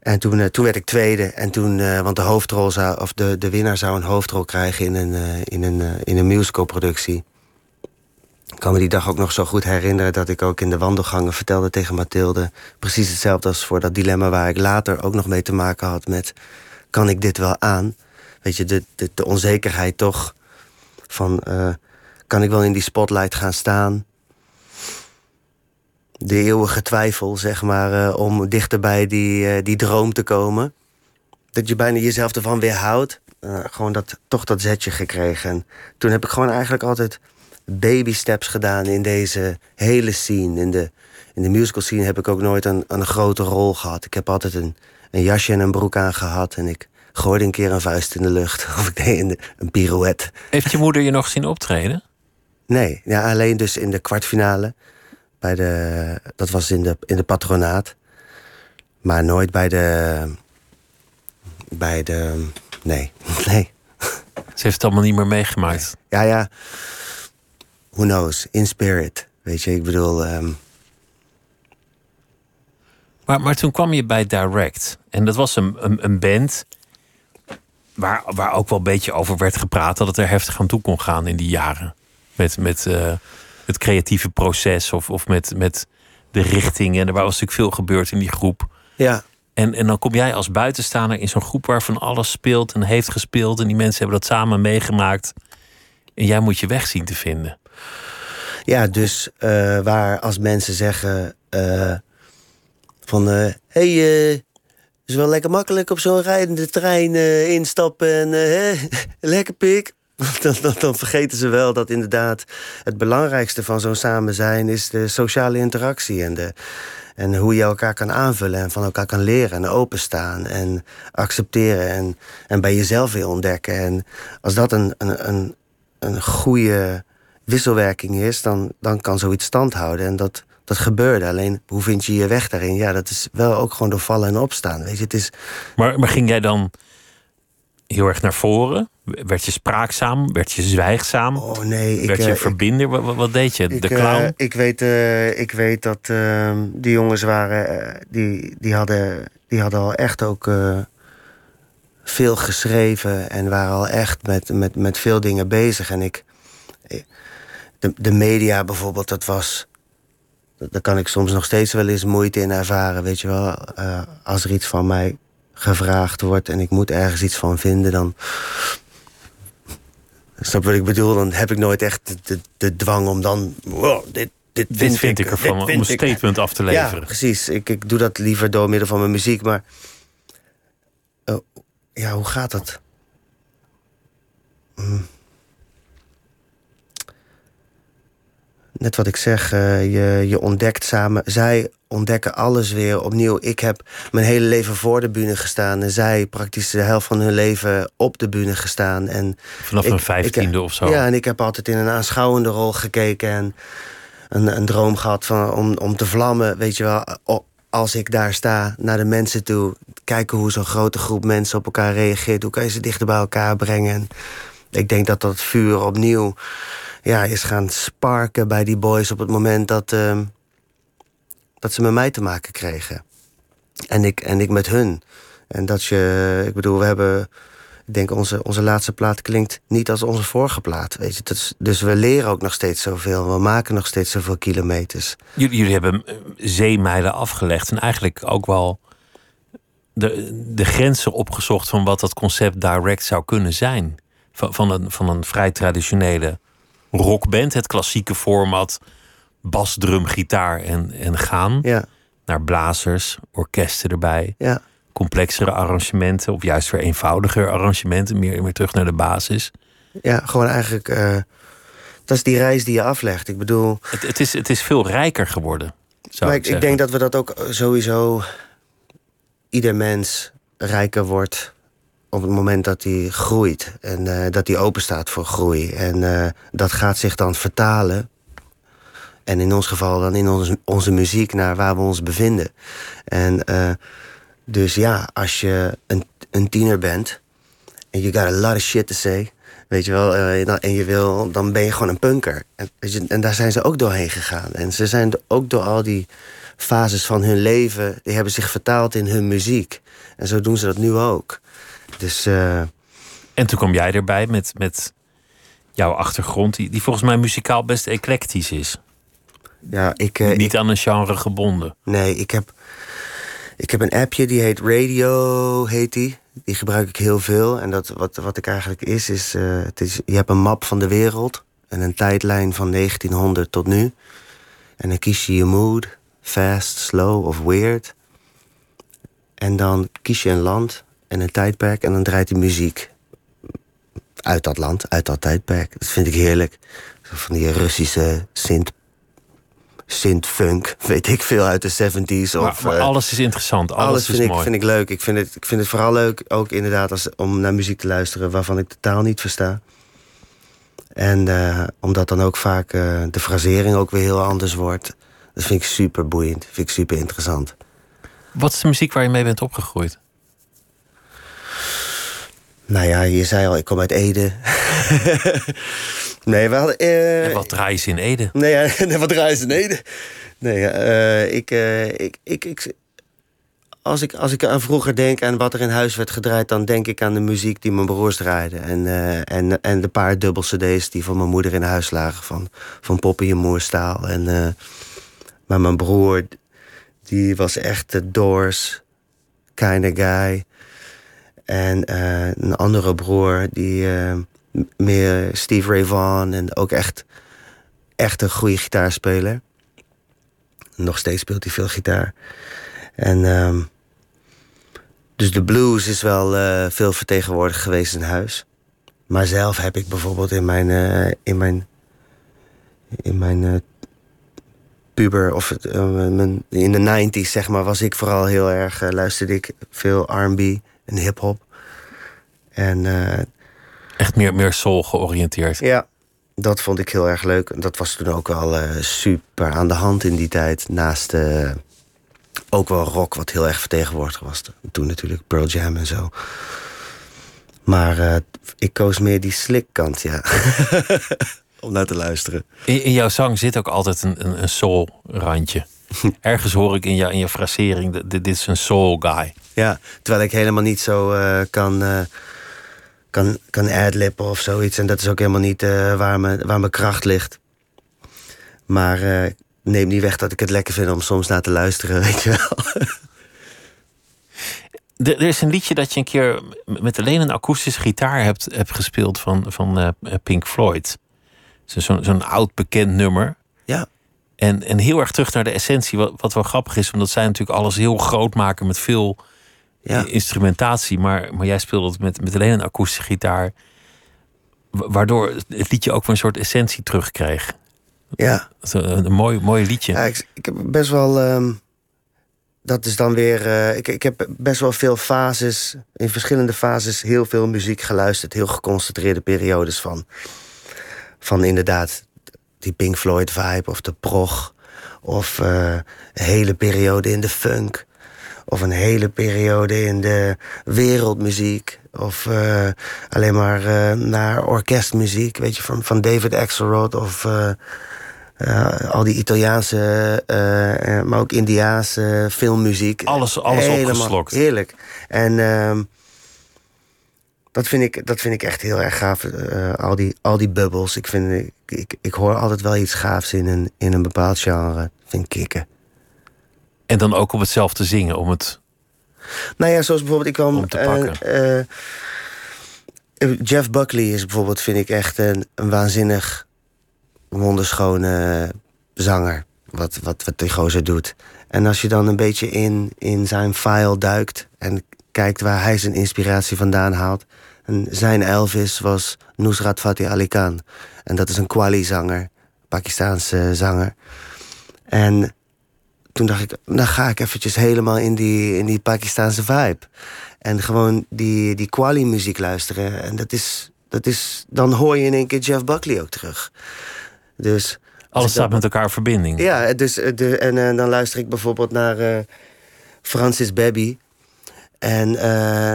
En toen, eh, toen werd ik tweede. En toen, eh, want de hoofdrol zou, of de, de winnaar zou een hoofdrol krijgen in een, in een, in een musicalproductie. Kan me die dag ook nog zo goed herinneren dat ik ook in de wandelgangen vertelde tegen Mathilde. Precies hetzelfde als voor dat dilemma waar ik later ook nog mee te maken had met: kan ik dit wel aan? Weet je, de, de, de onzekerheid toch van: kan ik wel in die spotlight gaan staan? de eeuwige twijfel, zeg maar, uh, om dichter bij die, uh, die droom te komen. Dat je bijna jezelf ervan weerhoudt. Gewoon dat, toch dat zetje gekregen. En toen heb ik gewoon eigenlijk altijd baby steps gedaan in deze hele scene. In de, in de musical scene heb ik ook nooit een, een grote rol gehad. Ik heb altijd een, een jasje en een broek aan gehad. En ik gooide een keer een vuist in de lucht. Of ik deed een, een pirouette. Heeft je moeder je nog zien optreden? Nee, ja, alleen dus in de kwartfinale. Bij de, dat was in de, in de patronaat. Maar nooit bij de. Bij de. Nee, nee. Ze heeft het allemaal niet meer meegemaakt. Ja, ja. Who knows? In spirit. Weet je, ik bedoel. Um... Maar, maar toen kwam je bij Direct. En dat was een, een, een band. Waar, waar ook wel een beetje over werd gepraat. Dat het er heftig aan toe kon gaan in die jaren. Met. met uh, het creatieve proces of, of met, met de richting. En er was natuurlijk veel gebeurd in die groep. Ja. En, en dan kom jij als buitenstaander in zo'n groep waarvan alles speelt en heeft gespeeld. En die mensen hebben dat samen meegemaakt. En jij moet je weg zien te vinden. Ja, dus uh, waar als mensen zeggen uh, van... hé, uh, het is wel lekker makkelijk op zo'n rijdende trein instappen en lekker pik. Dan, dan, dan, vergeten ze wel dat inderdaad het belangrijkste van zo'n samen zijn is de sociale interactie en, de, en hoe je elkaar kan aanvullen en van elkaar kan leren en openstaan en accepteren en, en bij jezelf weer ontdekken. En als dat een, een, een, een goede wisselwerking is, dan, dan kan zoiets stand houden. En dat, dat gebeurde. Alleen hoe vind je je weg daarin? Ja, dat is wel ook gewoon door vallen en opstaan. Weet je, het is... maar, maar ging jij dan heel erg naar voren? Werd je spraakzaam? Werd je zwijgzaam? Oh nee. Werd ik, je uh, verbinder? Ik, wat, wat, deed je? Ik, de clown? Uh, ik, weet, uh, ik weet dat ehm, die jongens waren... die, die, hadden, die hadden al echt ook veel geschreven... en waren al echt met, met, met veel dingen bezig. En ik... De, de media bijvoorbeeld, dat was... Daar kan ik soms nog steeds wel eens moeite in ervaren, weet je wel. als er iets van mij gevraagd wordt en ik moet ergens iets van vinden, dan. Snap wat ik bedoel? Dan heb ik nooit echt de, de, de dwang om dan. Wow, dit, dit, vind, dit vind ik, ik ervan, om een statement af te leveren. Ja, precies. Ik, ik doe dat liever door middel van mijn muziek, maar. Uh, ja, hoe gaat dat? Hmm. Net wat ik zeg, uh, je, je ontdekt samen. Zij ontdekken alles weer opnieuw. Ik heb mijn hele leven voor de bühne gestaan. En zij praktisch de helft van hun leven op de bühne gestaan. En Vanaf een vijftiende of zo? Ja, en ik heb altijd in een aanschouwende rol gekeken. En een, een droom gehad van, om, om te vlammen, weet je wel. Als ik daar sta, naar de mensen toe. Kijken hoe zo'n grote groep mensen op elkaar reageert. Hoe kan je ze dichter bij elkaar brengen. En ik denk dat dat vuur opnieuw ja, is gaan sparken bij die boys op het moment dat... Uh, dat ze met mij te maken kregen. En ik, en ik met hun. En dat je, ik bedoel, we hebben, ik denk onze, onze laatste plaat klinkt niet als onze vorige plaat. Weet je? Is, dus we leren ook nog steeds zoveel. We maken nog steeds zoveel kilometers. Jullie, jullie hebben zeemijlen afgelegd en eigenlijk ook wel de, de grenzen opgezocht van wat dat concept direct zou kunnen zijn. Van, van, een, van een vrij traditionele rockband, het klassieke format bas, drum, gitaar en, en gaan. Ja. Naar blazers, orkesten erbij. Ja. Complexere arrangementen, of juist weer eenvoudiger arrangementen, meer, meer terug naar de basis. Ja, gewoon eigenlijk. Uh, dat is die reis die je aflegt. Ik bedoel. Het, het, is, het is veel rijker geworden. Zou maar ik, denk dat we dat ook sowieso. Ieder mens rijker wordt op het moment dat hij groeit. En uh, dat hij open staat voor groei. En uh, dat gaat zich dan vertalen en in ons geval dan in onze, muziek naar waar we ons bevinden. En uh, dus ja, als je een, een tiener bent en you got a lot of shit to say, weet je wel, en je wil, dan ben je gewoon een punker. En, en daar zijn ze ook doorheen gegaan. En ze zijn ook door al die fases van hun leven, die hebben zich vertaald in hun muziek. En zo doen ze dat nu ook. Dus, uh... En toen kwam jij erbij met, met jouw achtergrond, die, die volgens mij muzikaal best eclectisch is. Ja, ik, uh, Niet aan een genre gebonden. Nee, ik heb, ik heb een appje die heet Radio, heet die. Die gebruik ik heel veel. En dat, wat, wat ik eigenlijk is, is, uh, het is... Je hebt een map van de wereld en een tijdlijn van 1900 tot nu. En dan kies je je mood, fast, slow of weird. En dan kies je een land en een tijdperk en dan draait die muziek. Uit dat land, uit dat tijdperk. Dat vind ik heerlijk. Van die Russische synth synth-funk, weet ik veel, uit de 70s. Of, maar, alles is interessant, alles, alles vind is ik, mooi. vind ik leuk. Ik vind, het, ik vind het vooral leuk, ook inderdaad, als, om naar muziek te luisteren... waarvan ik de taal niet versta. En uh, omdat dan ook vaak uh, de frasering ook weer heel anders wordt. Dat vind ik super boeiend, vind ik super interessant. Wat is de muziek waar je mee bent opgegroeid? Nou ja, je zei al, ik kom uit Ede. nee, we hadden... Uh, en wat draaien ze in Ede? Nee, ja, wat draaien ze in Ede? Nee, uh, ik, uh, ik, ik, ik, als, ik, als ik aan vroeger denk aan wat er in huis werd gedraaid... dan denk ik aan de muziek die mijn broers draaiden. En, en, en de paar dubbel cd's die van mijn moeder in huis lagen. Van, van Poppy en Moerstaal. En, maar mijn broer, die was echt de Doors kind of guy... En uh, een andere broer, die uh, meer Steve Ray Vaughan en ook echt, echt een goede gitaarspeler. Nog steeds speelt hij veel gitaar. En um, dus de blues is wel uh, veel vertegenwoordigd geweest in huis. Maar zelf heb ik bijvoorbeeld in mijn, in mijn, in mijn puber of in de 90s zeg maar was ik vooral heel erg luisterde ik veel R&B en hip-hop. En, uh, Echt meer, meer soul georiënteerd. Ja, dat vond ik heel erg leuk. En dat was toen ook wel uh, super aan de hand in die tijd. Naast uh, ook wel rock, wat heel erg vertegenwoordigd was. Toen natuurlijk Pearl Jam en zo. Maar ik koos meer die slick kant, ja. Om naar te luisteren. In, in, jouw zang zit ook altijd een, een, een soul-randje. Ergens hoor ik in, jou, in je frasering, dit is een soul guy. Ja, terwijl ik helemaal niet zo uh, kan, uh, kan, kan adlippen of zoiets. En dat is ook helemaal niet uh, waar, me, waar mijn kracht ligt. Maar neem niet weg dat ik het lekker vind om soms naar te luisteren, weet je wel. Er is een liedje dat je een keer met alleen een akoestische gitaar hebt, hebt gespeeld van, van Pink Floyd. Zo'n zo'n oud bekend nummer. En, en heel erg terug naar de essentie, wat, wat wel grappig is, omdat zij natuurlijk alles heel groot maken met veel ja. instrumentatie. Maar, maar jij speelde het met, met alleen een akoestische gitaar, waardoor het liedje ook weer een soort essentie terugkreeg. Ja. Een, een mooi, mooi liedje. Ja, ik, ik heb best wel. Um, dat is dan weer. Uh, ik, ik heb best wel veel fases, in verschillende fases, heel veel muziek geluisterd. Heel geconcentreerde periodes van. Van inderdaad die Pink Floyd vibe of de prog. Of uh, een hele periode in de funk. Of een hele periode in de wereldmuziek. Of uh, alleen maar uh, naar orkestmuziek. Weet je, van, van David Axelrod. Of al die Italiaanse, maar ook Indiaanse filmmuziek. Alles, alles Helemaal opgeslokt. Heerlijk. En ehm, dat vind ik, dat vind ik echt heel erg gaaf. Uh, al, die, al die bubbels. Ik, vind, ik, ik, ik hoor altijd wel iets gaafs in een, in een bepaald genre. Vind ik kicken. En dan ook om het zelf te zingen, om het. Nou ja, zoals bijvoorbeeld ik kwam. Om te pakken. Uh, uh, Jeff Buckley is bijvoorbeeld, vind ik echt een, een waanzinnig wonderschone zanger. Wat, wat, wat die gozer doet. En als je dan een beetje in, in zijn file duikt en kijkt waar hij zijn inspiratie vandaan haalt. En zijn Elvis was Nusrat Fateh Ali Khan. En dat is een Kwali-zanger, Pakistaanse zanger. En toen dacht ik, dan ga ik eventjes helemaal in die, in die Pakistaanse vibe. En gewoon die, die Kwali-muziek luisteren. En dat is, dat is, dan hoor je in één keer Jeff Buckley ook terug. Dus... Alles staat met elkaar in verbinding. Ja, dus, de, en uh, dan luister ik bijvoorbeeld naar uh, Francis Baby. En, uh,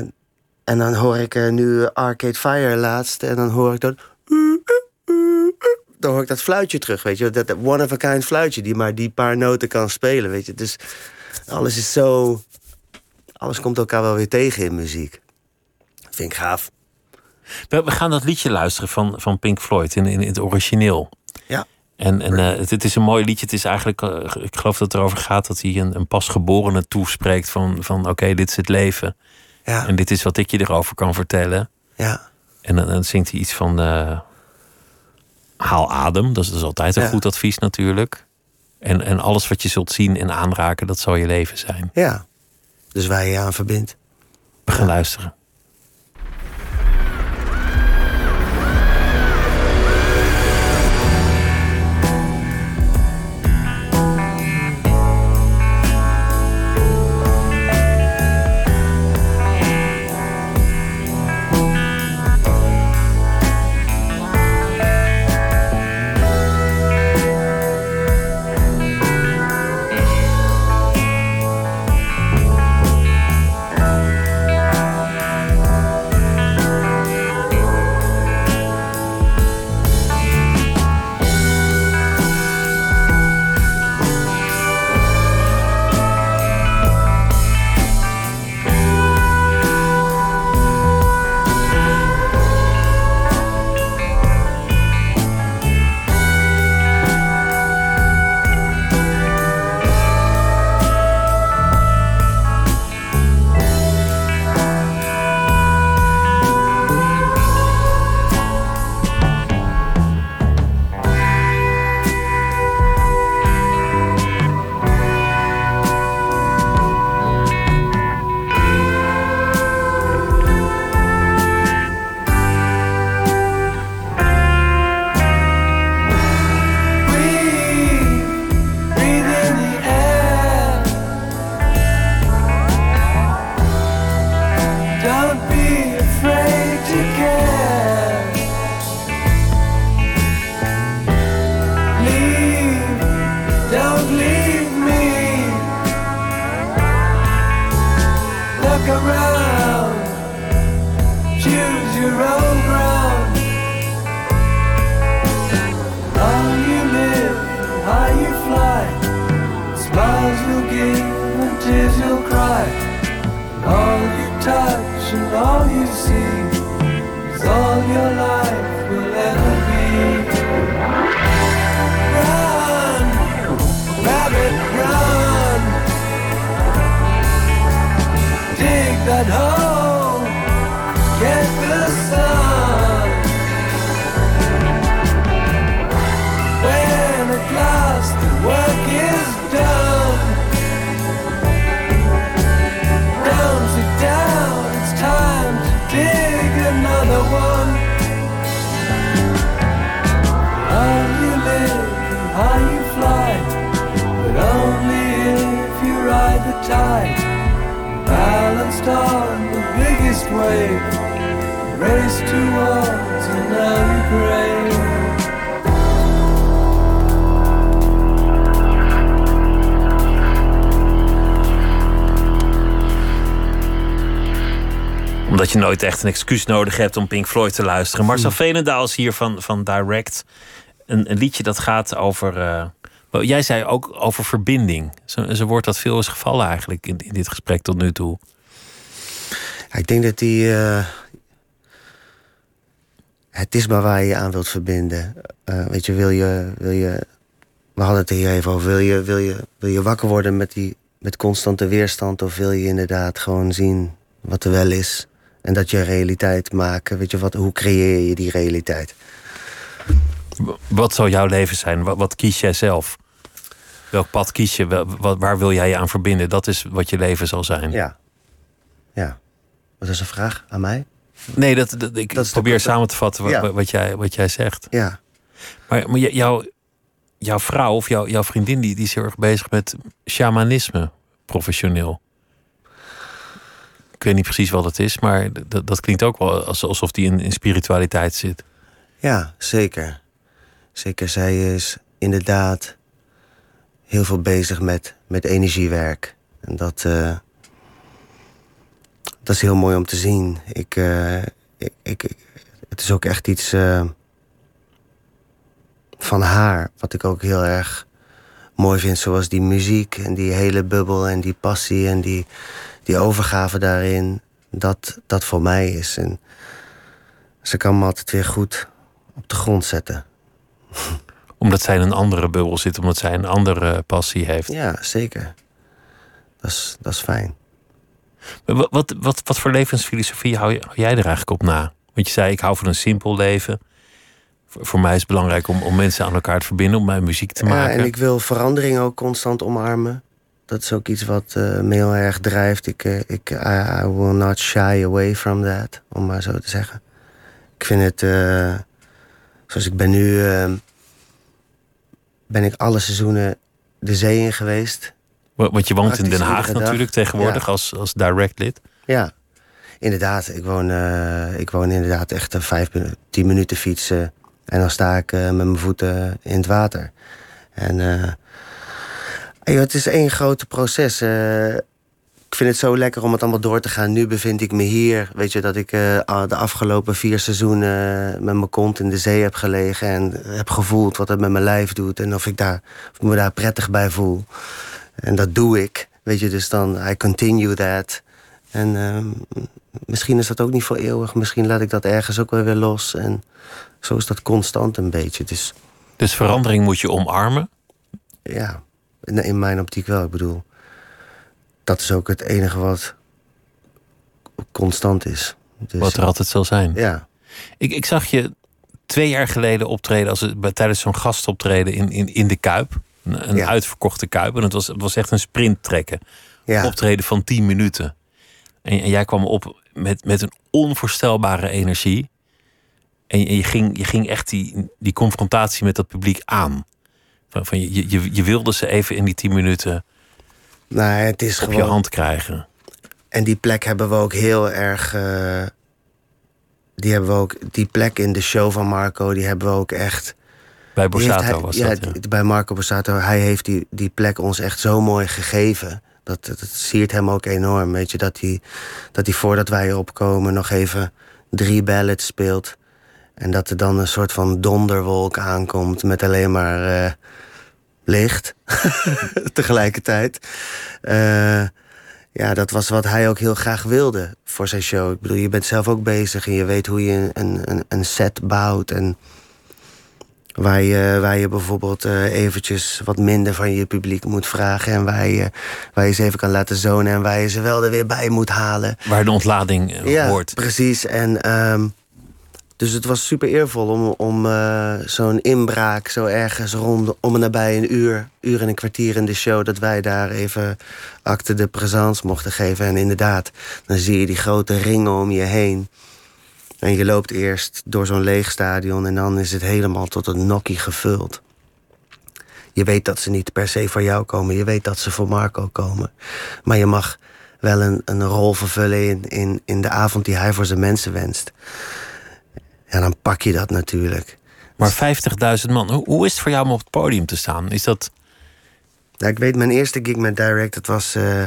en dan hoor ik nu Arcade Fire laatst. En dan hoor ik dat... dan hoor ik dat fluitje terug, weet je. Dat one-of-a-kind fluitje die maar die paar noten kan spelen, weet je. Dus alles is zo... Alles komt elkaar wel weer tegen in muziek. vind ik gaaf. We, we gaan dat liedje luisteren van, van Pink Floyd in, in, het origineel. Ja. En, en uh, het, het, is een mooi liedje. Het is eigenlijk, uh, ik geloof dat het erover gaat dat hij een, een pasgeborene toespreekt van, van oké, dit is het leven. Ja. En dit is wat ik je erover kan vertellen. Ja. En dan, dan zingt hij iets van uh, haal adem. Dat is, dat is altijd een Ja. goed advies natuurlijk. En, en alles wat je zult zien en aanraken, dat zal je leven zijn. Ja. Dus waar je je aan verbindt. We gaan luisteren. Omdat je nooit echt een excuus nodig hebt om Pink Floyd te luisteren. Marcel Veenendaal is hier van, van Direct. Een, een liedje dat gaat over. eh, wel, jij zei ook over verbinding. Zo, zo wordt dat veel eens gevallen eigenlijk in, in dit gesprek tot nu toe. Ja, ik denk dat die. eh, het is maar waar je je aan wilt verbinden. Eh, weet je, wil je, wil je. We hadden het er hier even over. Wil je, wil je, wil je wakker worden met, die, met constante weerstand? Of wil je inderdaad gewoon zien wat er wel is? En dat je realiteit maken. Weet je, wat, hoe creëer je die realiteit? Wat zou jouw leven zijn? Wat, wat kies jij zelf? Welk pad kies je? Wel- Wat, waar wil jij je aan verbinden? Dat is wat je leven zal zijn. Ja. Ja. Wat is een vraag aan mij? Nee, dat, dat, ik Dat is de- probeer samen te vatten wat, Ja. wat, jij, wat jij zegt. Ja. Maar, maar jouw, jouw vrouw of jouw, jouw vriendin die, die is heel erg bezig met shamanisme, professioneel. Ik weet niet precies wat het is, maar dat, dat klinkt ook wel als- alsof die in, in spiritualiteit zit. Ja, zeker. Zeker, zij is inderdaad heel veel bezig met, met energiewerk. En dat, eh, dat is heel mooi om te zien. Ik, eh, ik, ik, het is ook echt iets... eh, van haar. Wat ik ook heel erg mooi vind, zoals die muziek en die hele bubbel en die passie en die, die overgave daarin. Dat, dat voor mij is. En ze kan me altijd weer goed op de grond zetten. Omdat zij in een andere bubbel zit, omdat zij een andere passie heeft. Ja, zeker. Dat is, dat is fijn. Wat, wat, wat, wat voor levensfilosofie hou, jij er eigenlijk op na? Want je zei, ik hou van een simpel leven. Voor, voor mij is het belangrijk om, om mensen aan elkaar te verbinden, om mijn muziek te Ja, maken. en ik wil verandering ook constant omarmen. Dat is ook iets wat eh, me heel erg drijft. Ik, eh, ik I, I will not shy away from that, om maar zo te zeggen. Ik vind het, eh, zoals ik ben nu, eh, ben ik alle seizoenen de zee in geweest. Wa- Want je woont in Den Haag natuurlijk tegenwoordig Ja. als, als direct lid. Ja, inderdaad. Ik woon, ik woon inderdaad echt een vijf, tien minuten fietsen. En dan sta ik met mijn voeten in het water. En eh, joh, het is één groot proces. eh. ik vind het zo lekker om het allemaal door te gaan. Nu bevind ik me hier. Weet je, dat ik eh, de afgelopen vier seizoenen met mijn kont in de zee heb gelegen. En heb gevoeld wat het met mijn lijf doet. En of ik, daar, of ik me daar prettig bij voel. En dat doe ik. Weet je, dus dan, I continue that. En ehm, misschien is dat ook niet voor eeuwig. Misschien laat ik dat ergens ook wel weer los. En zo is dat constant een beetje. Dus Dus verandering moet je omarmen. ja, in, mijn optiek wel. Ik bedoel, dat is ook het enige wat constant is. Dus, Wat er altijd zal zijn. Ja, Ik, ik zag je twee jaar geleden optreden als tijdens zo'n gastoptreden in, in, in de Kuip. Een, een Ja. uitverkochte Kuip. En het was, het was echt een sprint trekken. ja. Optreden van 10 minuten. En, en jij kwam op met, met een onvoorstelbare energie. En je, je ging, je ging echt die, die confrontatie met dat publiek aan. Van, je, je, je wilde ze even in die 10 minuten Nou, het is op gewoon... je hand krijgen. En die plek hebben we ook heel erg. eh, die hebben we ook. Die plek in de show van Marco, die hebben we ook echt. Bij Borsato hij- was ja, dat. ja. bij Marco Borsato. Hij heeft die, die plek ons echt zo mooi gegeven. Dat, dat, dat siert hem ook enorm. Weet je, dat hij, dat hij voordat wij erop komen nog even drie ballads speelt. En dat er dan een soort van donderwolk aankomt met alleen maar eh, licht tegelijkertijd. Eh, ja, dat was wat hij ook heel graag wilde voor zijn show. Ik bedoel, je bent zelf ook bezig en je weet hoe je een, een, een set bouwt. En waar je, waar je bijvoorbeeld eh, eventjes wat minder van je publiek moet vragen. En waar je, waar je ze even kan laten zonen en waar je ze wel er weer bij moet halen. Waar de ontlading eh, Ja, hoort. precies. En, ehm, dus het was super eervol om, om eh, zo'n inbraak zo ergens rond om en nabij een uur, uur en een kwartier in de show, dat wij daar even acte de présence mochten geven. En inderdaad, dan zie je die grote ringen om je heen. En je loopt eerst door zo'n leeg stadion en dan is het helemaal tot het nokkie gevuld. Je weet dat ze niet per se voor jou komen. Je weet dat ze voor Marco komen. Maar je mag wel een, een rol vervullen in, in, in de avond die hij voor zijn mensen wenst. Ja, dan pak je dat natuurlijk. Maar 50.000 man, hoe, hoe is het voor jou om op het podium te staan? Is dat. Ja, ik weet, mijn eerste gig met Direct, dat was... eh,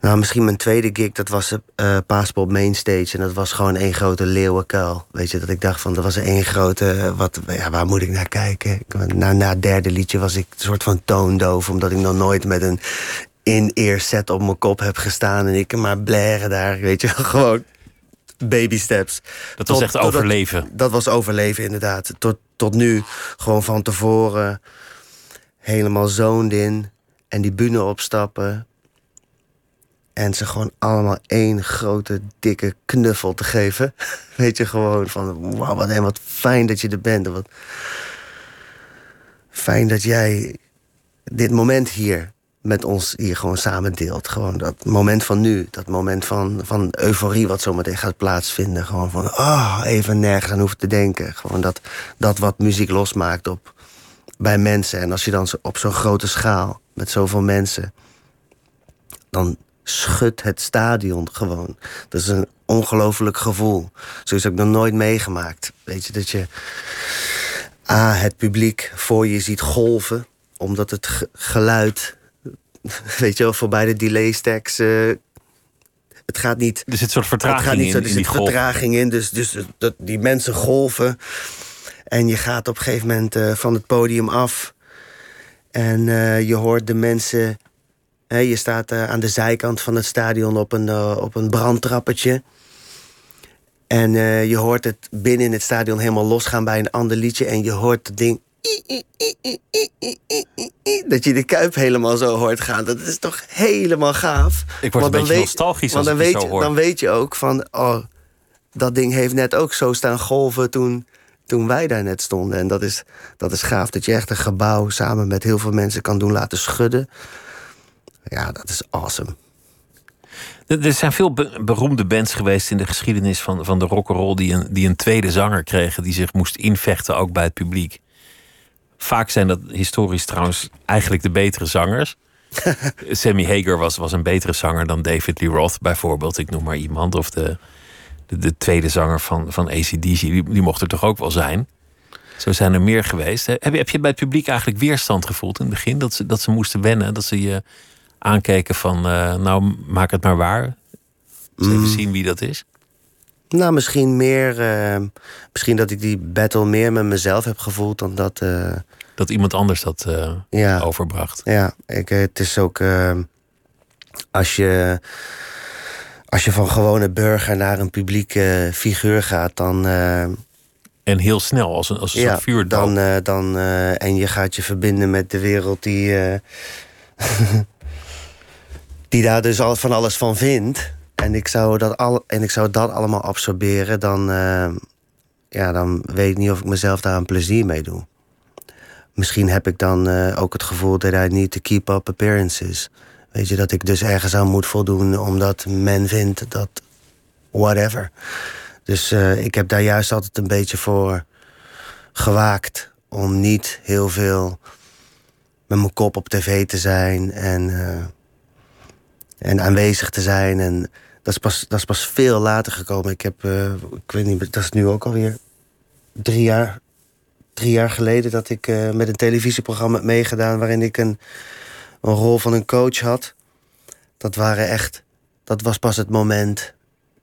nou, misschien mijn tweede gig, dat was uh, Paaspop Mainstage. En dat was gewoon één grote leeuwenkuil. Weet je, dat ik dacht van, dat was één grote... Wat, ja, waar moet ik naar kijken? Na, na het derde liedje was ik een soort van toondoof... omdat ik nog nooit met een in-ear set op mijn kop heb gestaan... en ik maar blaren daar, weet je, gewoon baby steps. Dat was Tot- echt overleven. Dat was overleven, inderdaad. Tot, tot nu, gewoon van tevoren, helemaal zoned in. En die bühne opstappen. En ze gewoon allemaal één grote, dikke knuffel te geven. Weet je, gewoon van, wauw, wat, en wat fijn dat je er bent. En Wat fijn dat jij dit moment hier met ons hier gewoon samen deelt. Gewoon dat moment van nu, dat moment van, van euforie wat zometeen gaat plaatsvinden. Gewoon van, ah, even nergens aan hoeven te denken. Gewoon dat, dat wat muziek losmaakt op, bij mensen. En als je dan op zo'n grote schaal, met zoveel mensen... dan schudt het stadion gewoon. Dat is een ongelooflijk gevoel. Zoiets heb ik nog nooit meegemaakt. Weet je, dat je... A, het publiek voor je ziet golven. Omdat het ge- geluid... Weet je wel, voorbij de delay stacks... het gaat niet Er zit een soort gaat vertraging niet in, zo, er in zit vertraging in. Dus, dus dat, die mensen golven. En je gaat op een gegeven moment eh, van het podium af. En eh, je hoort de mensen. Hè, je staat eh, aan de zijkant van het stadion op een, op een brandtrappetje. En je hoort het binnen in het stadion helemaal losgaan bij een ander liedje. En je hoort het ding. Dat je de kuip helemaal zo hoort gaan. Dat is toch helemaal gaaf. Ik word een dan beetje nostalgisch want als dan weet, zo je, dan weet je ook van... Oh, dat ding heeft net ook zo staan golven toen, toen wij daar net stonden. En dat is, dat is gaaf. Dat je echt een gebouw samen met heel veel mensen kan doen laten schudden. Ja, dat is awesome. Er zijn veel be- beroemde bands geweest in de geschiedenis van, van de rock'n'roll die een, die een tweede zanger kregen, die zich moest invechten ook bij het publiek. Vaak zijn dat historisch trouwens eigenlijk de betere zangers. Sammy Hager was, was een betere zanger dan David Lee Roth bijvoorbeeld. Ik noem maar iemand. Of de, de, de tweede zanger van, van ACDC. Die, die mocht er toch ook wel zijn. Zo zijn er meer geweest. Heb je, heb je bij het publiek eigenlijk weerstand gevoeld in het begin? Dat ze, dat ze moesten wennen? Dat ze je aankeken van, eh, nou maak het maar waar. Eens even zien wie dat is. Nou, misschien meer... eh, misschien dat ik die battle meer met mezelf heb gevoeld dan dat... eh, Dat iemand anders dat eh, ja. overbracht. Ja, ik, het is ook als je als je van gewone burger naar een publieke figuur gaat, dan En heel snel, als een, als een ja, soort vuurdoop. dan, dan en je gaat je verbinden met de wereld die die daar dus al van alles van vindt. En ik zou dat al en ik zou dat allemaal absorberen, dan eh, ja, dan weet ik niet of ik mezelf daar een plezier mee doe. Misschien heb ik dan eh, ook het gevoel dat I need to keep up appearances. Weet je, dat ik dus ergens aan moet voldoen omdat men vindt dat whatever. Dus eh, ik heb daar juist altijd een beetje voor gewaakt om niet heel veel met mijn kop op tv te zijn en, en aanwezig te zijn. En dat is, pas, dat is pas veel later gekomen. Ik heb, eh, ik weet niet, dat is nu ook alweer drie jaar, drie jaar geleden dat ik eh, met een televisieprogramma heb meegedaan waarin ik een, een rol van een coach had. Dat waren echt, dat was pas het moment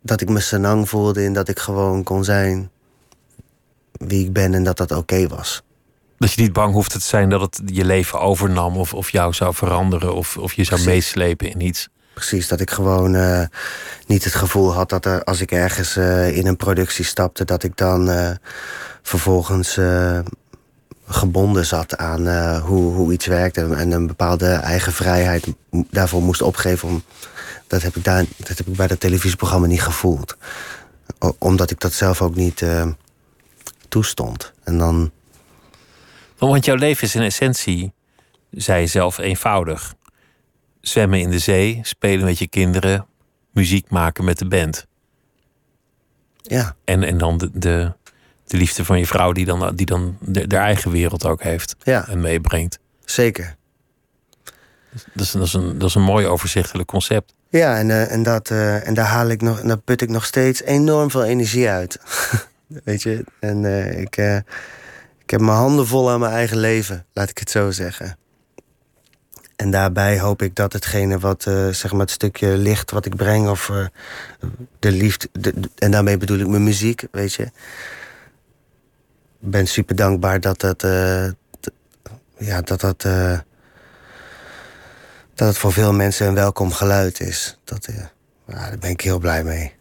dat ik me senang voelde en dat ik gewoon kon zijn wie ik ben en dat dat oké was. Dat je niet bang hoeft te zijn dat het je leven overnam of, of jou zou veranderen of, of je zou Precies. meeslepen in iets. Precies, dat ik gewoon eh, niet het gevoel had dat er, als ik ergens eh, in een productie stapte, dat ik dan eh, vervolgens gebonden zat aan hoe, hoe iets werkte en een bepaalde eigen vrijheid daarvoor moest opgeven. Dat, heb ik daar, dat heb ik bij dat televisieprogramma niet gevoeld. Omdat ik dat zelf ook niet toestond. En dan, Want jouw leven is in essentie, zei je zelf, eenvoudig. Zwemmen in de zee, spelen met je kinderen, muziek maken met de band. ja, En, en dan de, de, de liefde van je vrouw die dan, die dan de, de eigen wereld ook heeft ja, en meebrengt. zeker. Dat is, dat, is een, dat is een mooi overzichtelijk concept. Ja, en, eh, en, dat, eh, en daar haal ik nog, daar put ik nog steeds enorm veel energie uit. Weet je? En eh, ik, ik heb mijn handen vol aan mijn eigen leven, laat ik het zo zeggen. En daarbij hoop ik dat hetgene wat, eh, zeg maar, het stukje licht wat ik breng, of eh, de liefde, de- de- en daarmee bedoel ik mijn muziek, weet je. Ben super dankbaar dat dat, eh, ja, dat dat, dat het voor veel mensen een welkom geluid is. Dat, ja, daar ben ik heel blij mee.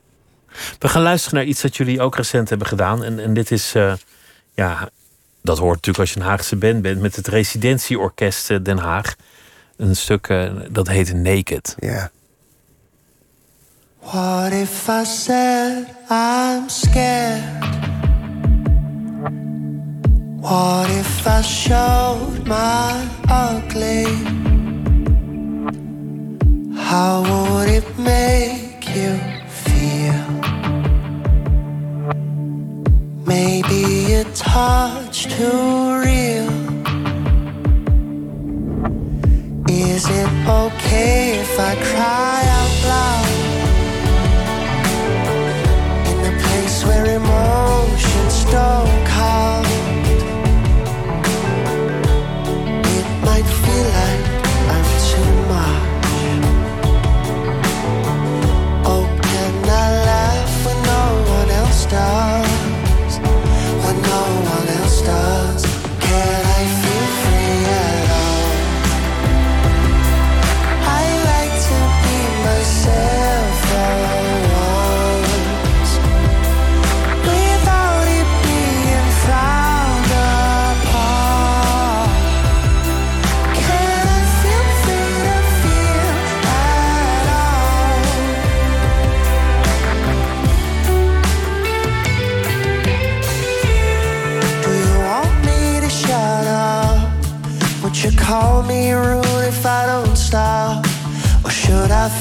We gaan luisteren naar iets dat jullie ook recent hebben gedaan. En, en dit is, ja, dat hoort natuurlijk als je een Haagse band bent, met het Residentieorkest Den Haag. Een stuk eh, dat heet Naked. Ja. What if I said I'm scared? What if I showed my ugly? How would it make you feel? Maybe a touch too real. Is it okay if I cry out loud? In the place where emotions don't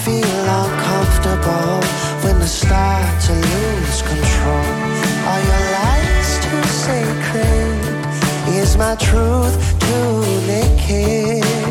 feel uncomfortable when I start to lose control? Are your lies too sacred? Is my truth too naked?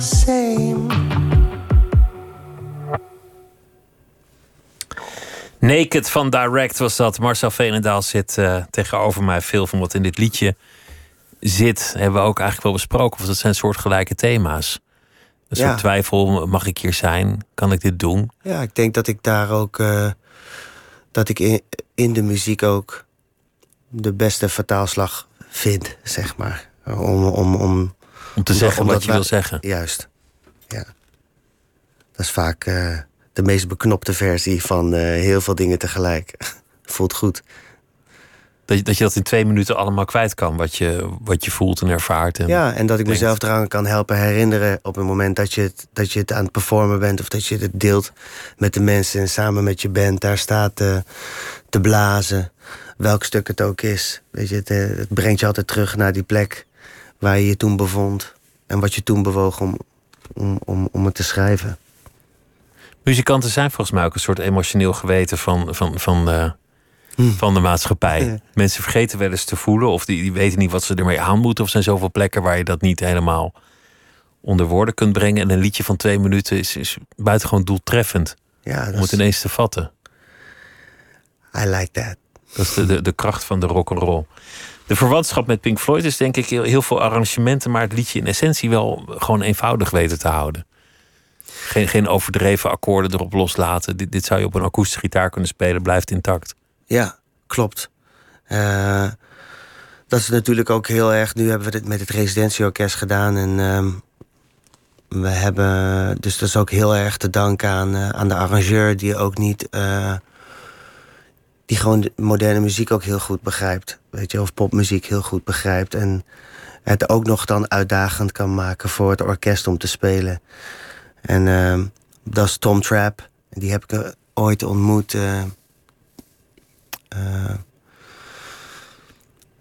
Same. Naked van Direct was dat. Marcel Veenendaal zit eh, tegenover mij. Veel van wat in dit liedje zit, hebben we ook eigenlijk wel besproken. Want dat zijn soortgelijke thema's. Een Ja. soort twijfel, mag ik hier zijn? Kan ik dit doen? Ja, ik denk dat ik daar ook. eh, dat ik in, in de muziek ook de beste vertaalslag vind, zeg maar. Om, om, om, Om te zeggen wat je wij- wil zeggen. Juist. Ja. Dat is vaak eh, de meest beknopte versie van eh, heel veel dingen tegelijk. Voelt goed. Dat je, dat je dat in twee minuten allemaal kwijt kan. Wat je, wat je voelt en ervaart. En Ja, en dat ik denkt. mezelf eraan kan helpen herinneren op het moment dat je, het, dat je het aan het performen bent of dat je het deelt met de mensen en samen met je band daar staat eh, te blazen. Welk stuk het ook is. Weet je, het, het brengt je altijd terug naar die plek waar je je toen bevond en wat je toen bewoog om, om, om, om het te schrijven. Muzikanten zijn volgens mij ook een soort emotioneel geweten van, van, van, de, Hm. van de maatschappij. Ja. Mensen vergeten wel eens te voelen, of die, die weten niet wat ze ermee aan moeten. Of zijn zoveel plekken waar je dat niet helemaal onder woorden kunt brengen. En een liedje van twee minuten is, is buitengewoon doeltreffend Ja, om dat het is, ineens te vatten. I like that. Dat is de, de, de kracht van de rock'n'roll. De verwantschap met Pink Floyd is denk ik heel, veel arrangementen, maar het liedje in essentie wel gewoon eenvoudig weten te houden. Geen, geen overdreven akkoorden erop loslaten. Dit, dit zou je op een akoestische gitaar kunnen spelen, blijft intact. Ja, klopt. Eh, dat is natuurlijk ook heel erg. Nu hebben we dit met het residentieorkest gedaan. En ehm, we hebben. Dus dat is ook heel erg te danken aan, eh, aan de arrangeur, die ook niet. eh, die gewoon de moderne muziek ook heel goed begrijpt. Weet je, of popmuziek heel goed begrijpt. En het ook nog dan uitdagend kan maken voor het orkest om te spelen. En ehm, dat is Tom Trapp. Die heb ik eh, ooit ontmoet. eh, eh,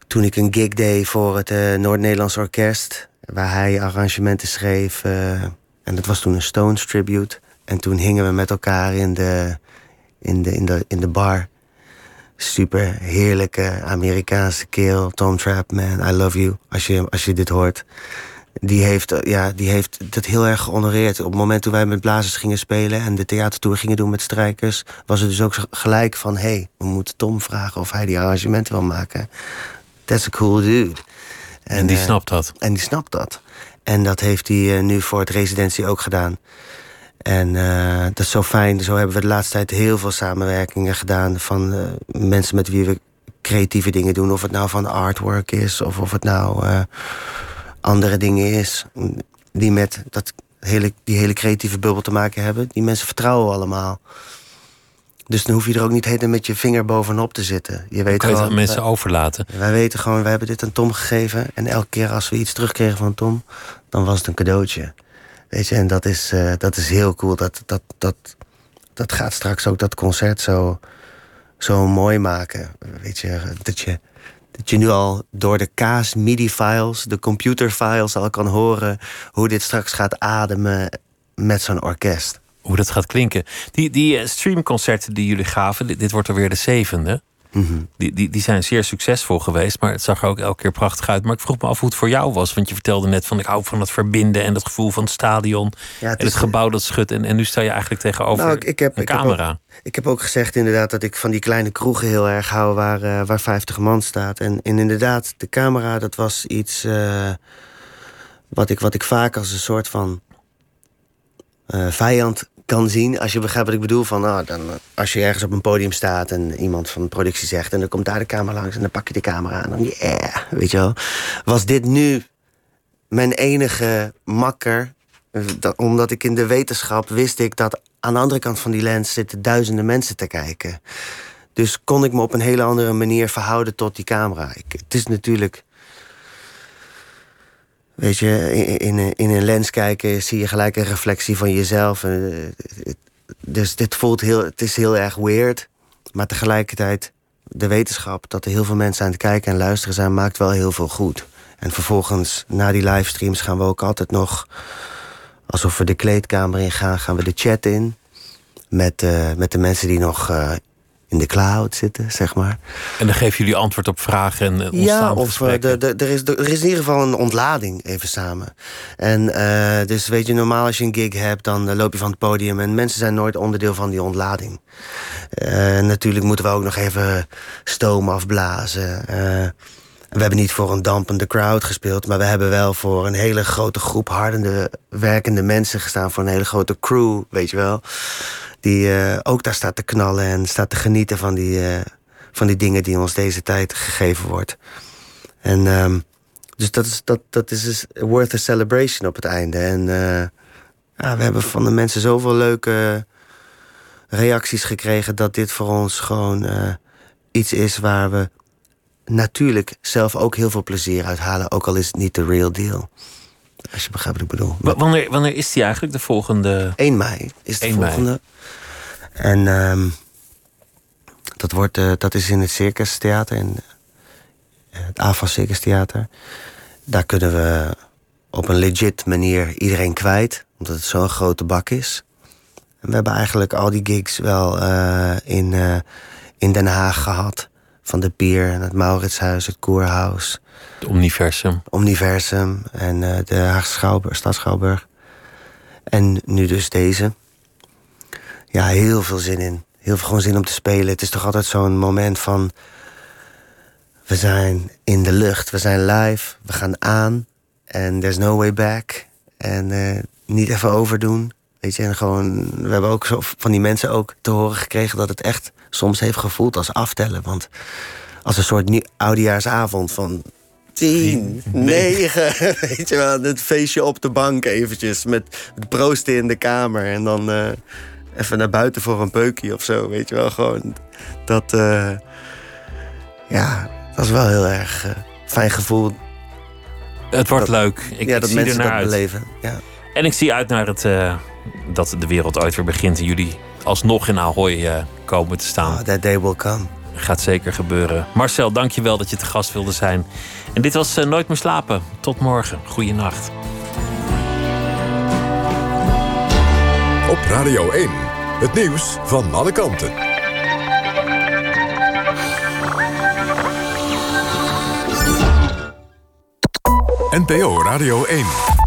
toen ik een gig deed voor het Noord-Nederlands Orkest, waar hij arrangementen schreef. en dat was toen een Stones tribute. En toen hingen we met elkaar in de, in de, in de, in de bar. Super heerlijke Amerikaanse keel. Tom Trapp, man, I love you. Als je, als je dit hoort. Die heeft, eh, ja, die heeft dat heel erg gehonoreerd. Op het moment toen wij met blazers gingen spelen... en de theatertour gingen doen met strijkers... was het dus ook gelijk van... hé, hey, we moeten Tom vragen of hij die arrangementen wil maken. That's a cool dude. En die eh, snapt dat. En die snapt dat. En dat heeft hij eh, nu voor het residentie ook gedaan. En eh, dat is zo fijn. Zo hebben we de laatste tijd heel veel samenwerkingen gedaan... van eh, mensen met wie we creatieve dingen doen. Of het nou van artwork is, of of het nou eh, andere dingen is... die met dat hele, die hele creatieve bubbel te maken hebben. Die mensen vertrouwen we allemaal. Dus dan hoef je er ook niet helemaal met je vinger bovenop te zitten. Je weet Kan je gewoon, aan mensen overlaten? wij weten gewoon, wij hebben dit aan Tom gegeven. En elke keer als we iets terugkregen van Tom, dan was het een cadeautje. Weet je, en dat is, eh, dat is heel cool. Dat, dat, dat, dat gaat straks ook dat concert zo, zo mooi maken. Weet je, dat je, dat je nu al door de kaas MIDI-files, de computerfiles al kan horen hoe dit straks gaat ademen met zo'n orkest. Hoe dat gaat klinken. Die, die eh, streamconcerten die jullie gaven, dit, dit wordt alweer de zevende. Mhm. Die, die, die zijn zeer succesvol geweest, maar het zag er ook elke keer prachtig uit. Maar ik vroeg me af hoe het voor jou was. Want je vertelde net van ik hou van het verbinden en het gevoel van het stadion. Ja, het en het gebouw dat schudt. En, en nu sta je eigenlijk tegenover Nou, ik, ik heb, een ik heb camera. ook- ik heb ook gezegd inderdaad dat ik van die kleine kroegen heel erg hou waar, eh, waar 50 man staat. En, en inderdaad, de camera, dat was iets eh, wat, ik, wat ik vaak als een soort van eh, vijand kan zien. Als je begrijpt wat ik bedoel. Van, nou, dan, eh, als je ergens op een podium staat en iemand van de productie zegt... en dan komt daar de camera langs en dan pak je de camera en dan... Yeah, weet je wel. Was dit nu mijn enige makker. eh, dat- omdat ik in de wetenschap wist ik dat aan de andere kant van die lens zitten duizenden mensen te kijken. Dus kon ik me op een hele andere manier verhouden tot die camera. Ik, het is natuurlijk. Weet je, in, in, een lens kijken zie je gelijk een reflectie van jezelf. Eh, het- Dus dit voelt heel, het is heel erg weird. Maar tegelijkertijd, de wetenschap dat er heel veel mensen aan het kijken en luisteren zijn, maakt wel heel veel goed. En vervolgens, na die livestreams, gaan we ook altijd nog, alsof we de kleedkamer in gaan, gaan we de chat in. Met, eh, met de mensen die nog eh, in de cloud zitten, zeg maar. En dan geven jullie antwoord op vragen en ontstaan Ja, of eh, gesprekken. de, de, er, is, er is in ieder geval een ontlading even samen. En eh, dus weet je, normaal als je een gig hebt, dan eh, loop je van het podium en mensen zijn nooit onderdeel van die ontlading. Eh, natuurlijk moeten we ook nog even stoom afblazen. We hebben niet voor een dampende crowd gespeeld, maar we hebben wel voor een hele grote groep hardende, werkende mensen gestaan. Voor een hele grote crew, weet je wel. Die eh, ook daar staat te knallen en staat te genieten van die, eh, van die dingen die ons deze tijd gegeven wordt. En ehm, dus dat is, dat, dat is dus worth a celebration op het einde. En eh, ja, we hebben van de mensen zoveel leuke reacties gekregen dat dit voor ons gewoon iets is waar we natuurlijk zelf ook heel veel plezier uit halen, ook al is het niet de real deal. Als je begrijpt wat ik bedoel. Wa- Wanneer, wanneer is die eigenlijk de volgende? 1 mei is de 1 mei. volgende. En ehm, dat, wordt, eh, dat is in het Circus Theater, in eh, het AFA Circus Theater. Daar kunnen we op een legit manier iedereen kwijt, omdat het zo'n grote bak is. En we hebben eigenlijk al die gigs wel eh, in, in Den Haag gehad. Van de Pier en het Mauritshuis, het Koerhuis. Het Omniversum. Omniversum en eh, de Haagse Schouwburg, Stad Schouwburg. En nu dus deze. Ja, heel veel zin in. Heel veel gewoon zin om te spelen. Het is toch altijd zo'n moment van... We zijn in de lucht, we zijn live, we gaan aan. En there's no way back. En eh, niet even overdoen. Weet je, en gewoon... We hebben ook van die mensen ook te horen gekregen... dat het echt soms heeft gevoeld als aftellen. Want als een soort nieuw oudejaarsavond van... 10, 9, weet je wel, het feestje op de bank eventjes... met het proosten in de kamer en dan eh, even naar buiten voor een peukje of zo, weet je wel. Gewoon dat, eh, ja, dat is wel heel erg eh, fijn gevoel. Het wordt Dat- leuk. Ik, ja, ik dat zie mensen naar dat uit. beleven. Ja. En ik zie uit naar het, dat de wereld ooit weer begint en jullie alsnog in Ahoy eh, komen te staan. Oh, that day will come. Gaat zeker gebeuren. Marcel, dank je wel dat je te gast wilde zijn. En dit was eh, Nooit meer slapen. Tot morgen. Goeienacht. Op Radio 1. Het nieuws van alle kanten. NPO Radio 1.